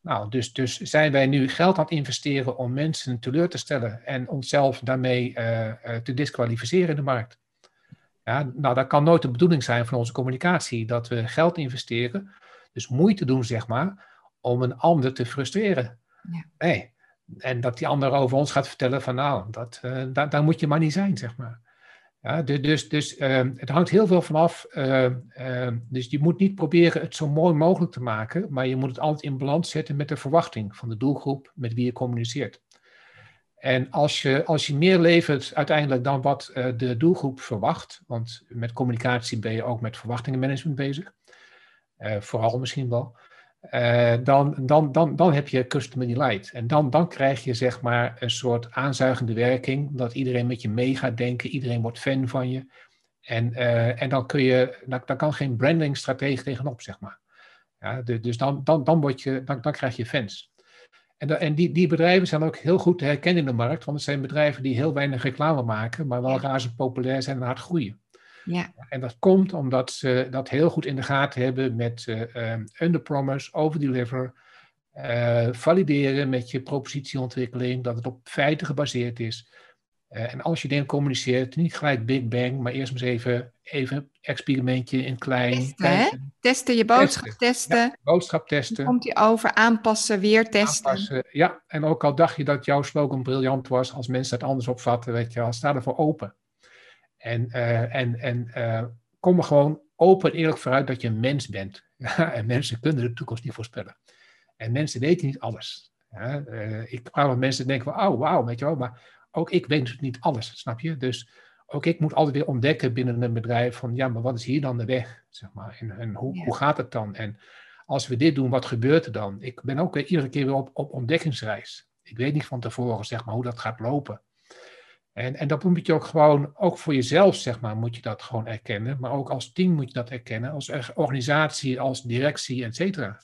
Nou, dus, dus zijn wij nu geld aan het investeren om mensen teleur te stellen en onszelf daarmee uh, te disqualificeren in de markt? Ja, nou, dat kan nooit de bedoeling zijn van onze communicatie, dat we geld investeren, dus moeite doen, zeg maar, om een ander te frustreren. Ja. Nee. En dat die ander over ons gaat vertellen van, nou, dat, daar, daar moet je maar niet zijn, zeg maar. Ja, dus dus ehm, het hangt heel veel vanaf. Uh, dus je moet niet proberen het zo mooi mogelijk te maken, maar je moet het altijd in balans zetten met de verwachting van de doelgroep met wie je communiceert. En als je, als je meer levert uiteindelijk dan wat uh, de doelgroep verwacht, want met communicatie ben je ook met verwachtingenmanagement bezig, uh, vooral misschien wel, uh, dan, dan, dan, dan heb je Customer Delight. En dan, dan krijg je zeg maar een soort aanzuigende werking, dat iedereen met je mee gaat denken, iedereen wordt fan van je. En, uh, en dan kun je, dan, dan kan geen brandingstrategie tegenop, zeg maar. Ja, dus dan, dan, dan, word je, dan, dan krijg je fans. En, en die, die bedrijven zijn ook heel goed te herkennen in de markt, want het zijn bedrijven die heel weinig reclame maken, maar wel razend populair zijn en hard groeien. Ja. En dat komt omdat ze dat heel goed in de gaten hebben met uh, um, underpromise, overdeliver, uh, valideren met je propositieontwikkeling, dat het op feiten gebaseerd is. Uh, en als je dingen communiceert, niet gelijk Big Bang, maar eerst eens even, even experimentje in klein. Testen, hè? testen je boodschap testen. testen. Ja, boodschap testen. komt die over, aanpassen, weer testen. Aanpassen, ja, en ook al dacht je dat jouw slogan briljant was, als mensen het anders opvatten, weet je wel, sta ervoor open. En, uh, en, en uh, kom er gewoon open en eerlijk vooruit dat je een mens bent. en mensen kunnen de toekomst niet voorspellen. En mensen weten niet alles. Ja, uh, ik praat met mensen en denk van, oh wauw, weet je wel. Maar ook ik weet niet alles, snap je? Dus ook ik moet altijd weer ontdekken binnen een bedrijf van, ja, maar wat is hier dan de weg? Zeg maar. En, en hoe, hoe gaat het dan? En als we dit doen, wat gebeurt er dan? Ik ben ook iedere keer weer op, op ontdekkingsreis. Ik weet niet van tevoren, zeg maar, hoe dat gaat lopen. En, en dat moet je ook gewoon, ook voor jezelf, zeg maar, moet je dat gewoon erkennen. Maar ook als team moet je dat erkennen, als organisatie, als directie, et cetera.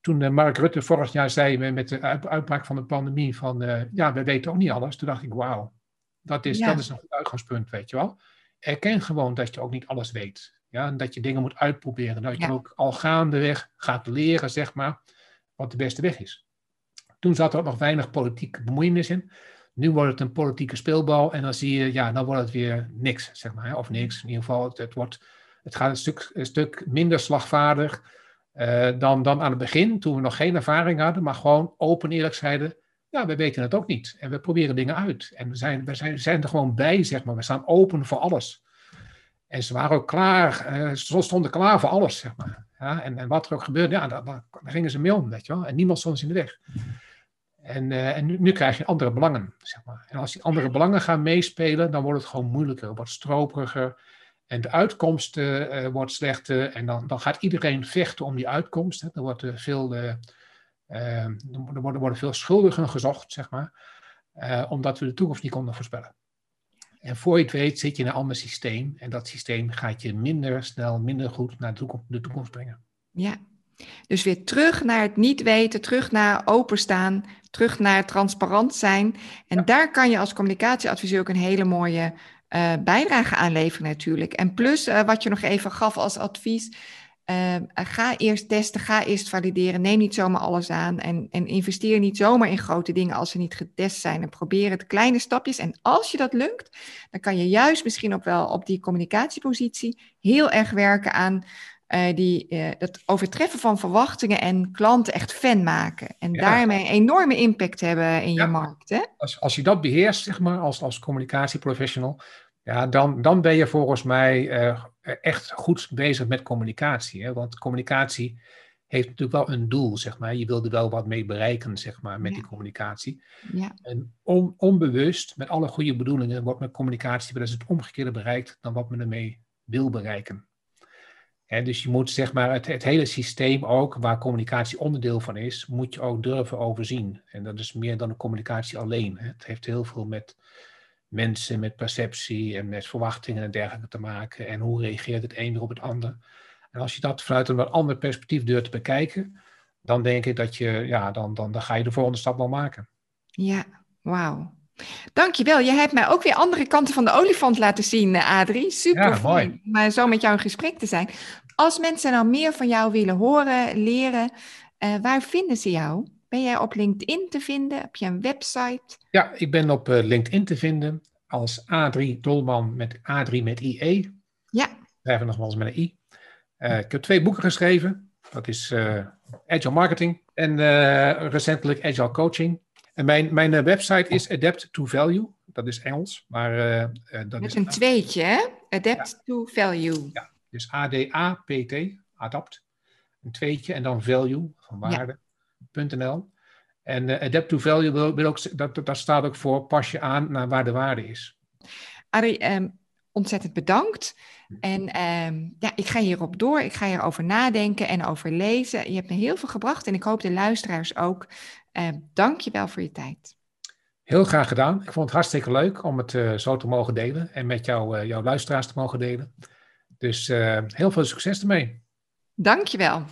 Toen eh, Mark Rutte vorig jaar zei met de uitbraak van de pandemie van, uh, ja, we weten ook niet alles. Toen dacht ik, wauw, dat is, dat is een goed uitgangspunt, weet je wel. Erken gewoon dat je ook niet alles weet. Ja, en dat je dingen moet uitproberen. Dat je ook al gaandeweg gaat leren, zeg maar, wat de beste weg is. Toen zat er ook nog weinig politieke bemoeienis in. Nu wordt het een politieke speelbal en dan zie je, ja, dan wordt het weer niks, zeg maar. Of niks. In ieder geval, het, wordt, het gaat een stuk, stuk minder slagvaardig uh, dan, dan aan het begin, toen we nog geen ervaring hadden, maar gewoon open eerlijk zeiden, ja, we weten het ook niet. En we proberen dingen uit. En we zijn, we zijn, zijn er gewoon bij, zeg maar. We staan open voor alles. En ze waren ook klaar, uh, ze stonden klaar voor alles, zeg maar. Ja, en, en wat er ook gebeurde, ja, daar, daar, gingen ze mee om, weet je wel. En niemand stond in de weg. En, uh, en nu, krijg je andere belangen, zeg maar. En als die andere belangen gaan meespelen, dan wordt het gewoon moeilijker, wordt stroperiger. En de uitkomst uh, wordt slechter. En dan, dan gaat iedereen vechten om die uitkomst. Hè. Er, wordt, veel, er, worden, worden veel schuldigen gezocht, zeg maar. omdat we de toekomst niet konden voorspellen. En voor je het weet zit je in een ander systeem. En dat systeem gaat je minder snel, minder goed naar de toekomst, de toekomst brengen. Ja, dus weer terug naar het niet weten, terug naar openstaan, terug naar transparant zijn. En ja. daar kan je als communicatieadviseur ook een hele mooie uh, bijdrage aan leveren natuurlijk. En plus, uh, wat je nog even gaf als advies, uh, ga eerst testen, ga eerst valideren, neem niet zomaar alles aan en, en investeer niet zomaar in grote dingen als ze niet getest zijn. En probeer het kleine stapjes. En als je dat lukt, dan kan je juist misschien ook wel op die communicatiepositie heel erg werken aan uh, die, uh, dat overtreffen van verwachtingen en klanten echt fan maken. En ja. daarmee een enorme impact hebben in ja. je markt. Hè? Als, als je dat beheerst, zeg maar, als, als communicatieprofessional, ja, dan, dan ben je volgens mij uh, echt goed bezig met communicatie. Hè? Want communicatie heeft natuurlijk wel een doel, zeg maar. Je wil er wel wat mee bereiken, zeg maar, met ja. die communicatie. Ja. En on, onbewust, met alle goede bedoelingen, wordt met communicatie wel eens het omgekeerde bereikt dan wat men ermee wil bereiken. He, dus je moet zeg maar het, het, hele systeem ook, waar communicatie onderdeel van is, moet je ook durven overzien. En dat is meer dan de communicatie alleen. Het heeft heel veel met mensen, met perceptie en met verwachtingen en dergelijke te maken. En hoe reageert het een weer op het ander. En als je dat vanuit een wat ander perspectief durft te bekijken, dan denk ik dat je, ja, dan, dan, dan ga je de volgende stap wel maken. Ja, wauw. Dankjewel. Je hebt mij ook weer andere kanten van de olifant laten zien, eh, Adrie. Super ja, mooi. om zo met jou in gesprek te zijn. Als mensen nou meer van jou willen horen, leren, uh, waar vinden ze jou? Ben jij op LinkedIn te vinden? Heb je een website? Ja, ik ben op uh, LinkedIn te vinden als Adrie Dolman met Adrie met IE. Ja. Schrijven nog wel eens met een I. Uh, ik heb twee boeken geschreven. Dat is Agile Marketing en recentelijk Agile Coaching. En mijn, mijn website is Adapt to Value. Dat is Engels, maar dat Met is... een tweetje, hè? Adapt ja. to Value. Ja, dus A-D-A-P-T, adapt. Een tweetje en dan value, van waarde.nl. En Adapt to Value, wil, wil ook, dat, dat staat ook voor pas je aan naar waar de waarde is. Arie, um, ontzettend bedankt. En um, ja, ik ga hierop door. Ik ga hierover nadenken en over lezen. Je hebt me heel veel gebracht en ik hoop de luisteraars ook. Uh, Dank je wel voor je tijd. Heel graag gedaan. Ik vond het hartstikke leuk om het uh, zo te mogen delen en met jou, uh, jouw luisteraars te mogen delen. Dus heel veel succes ermee. Dank je wel.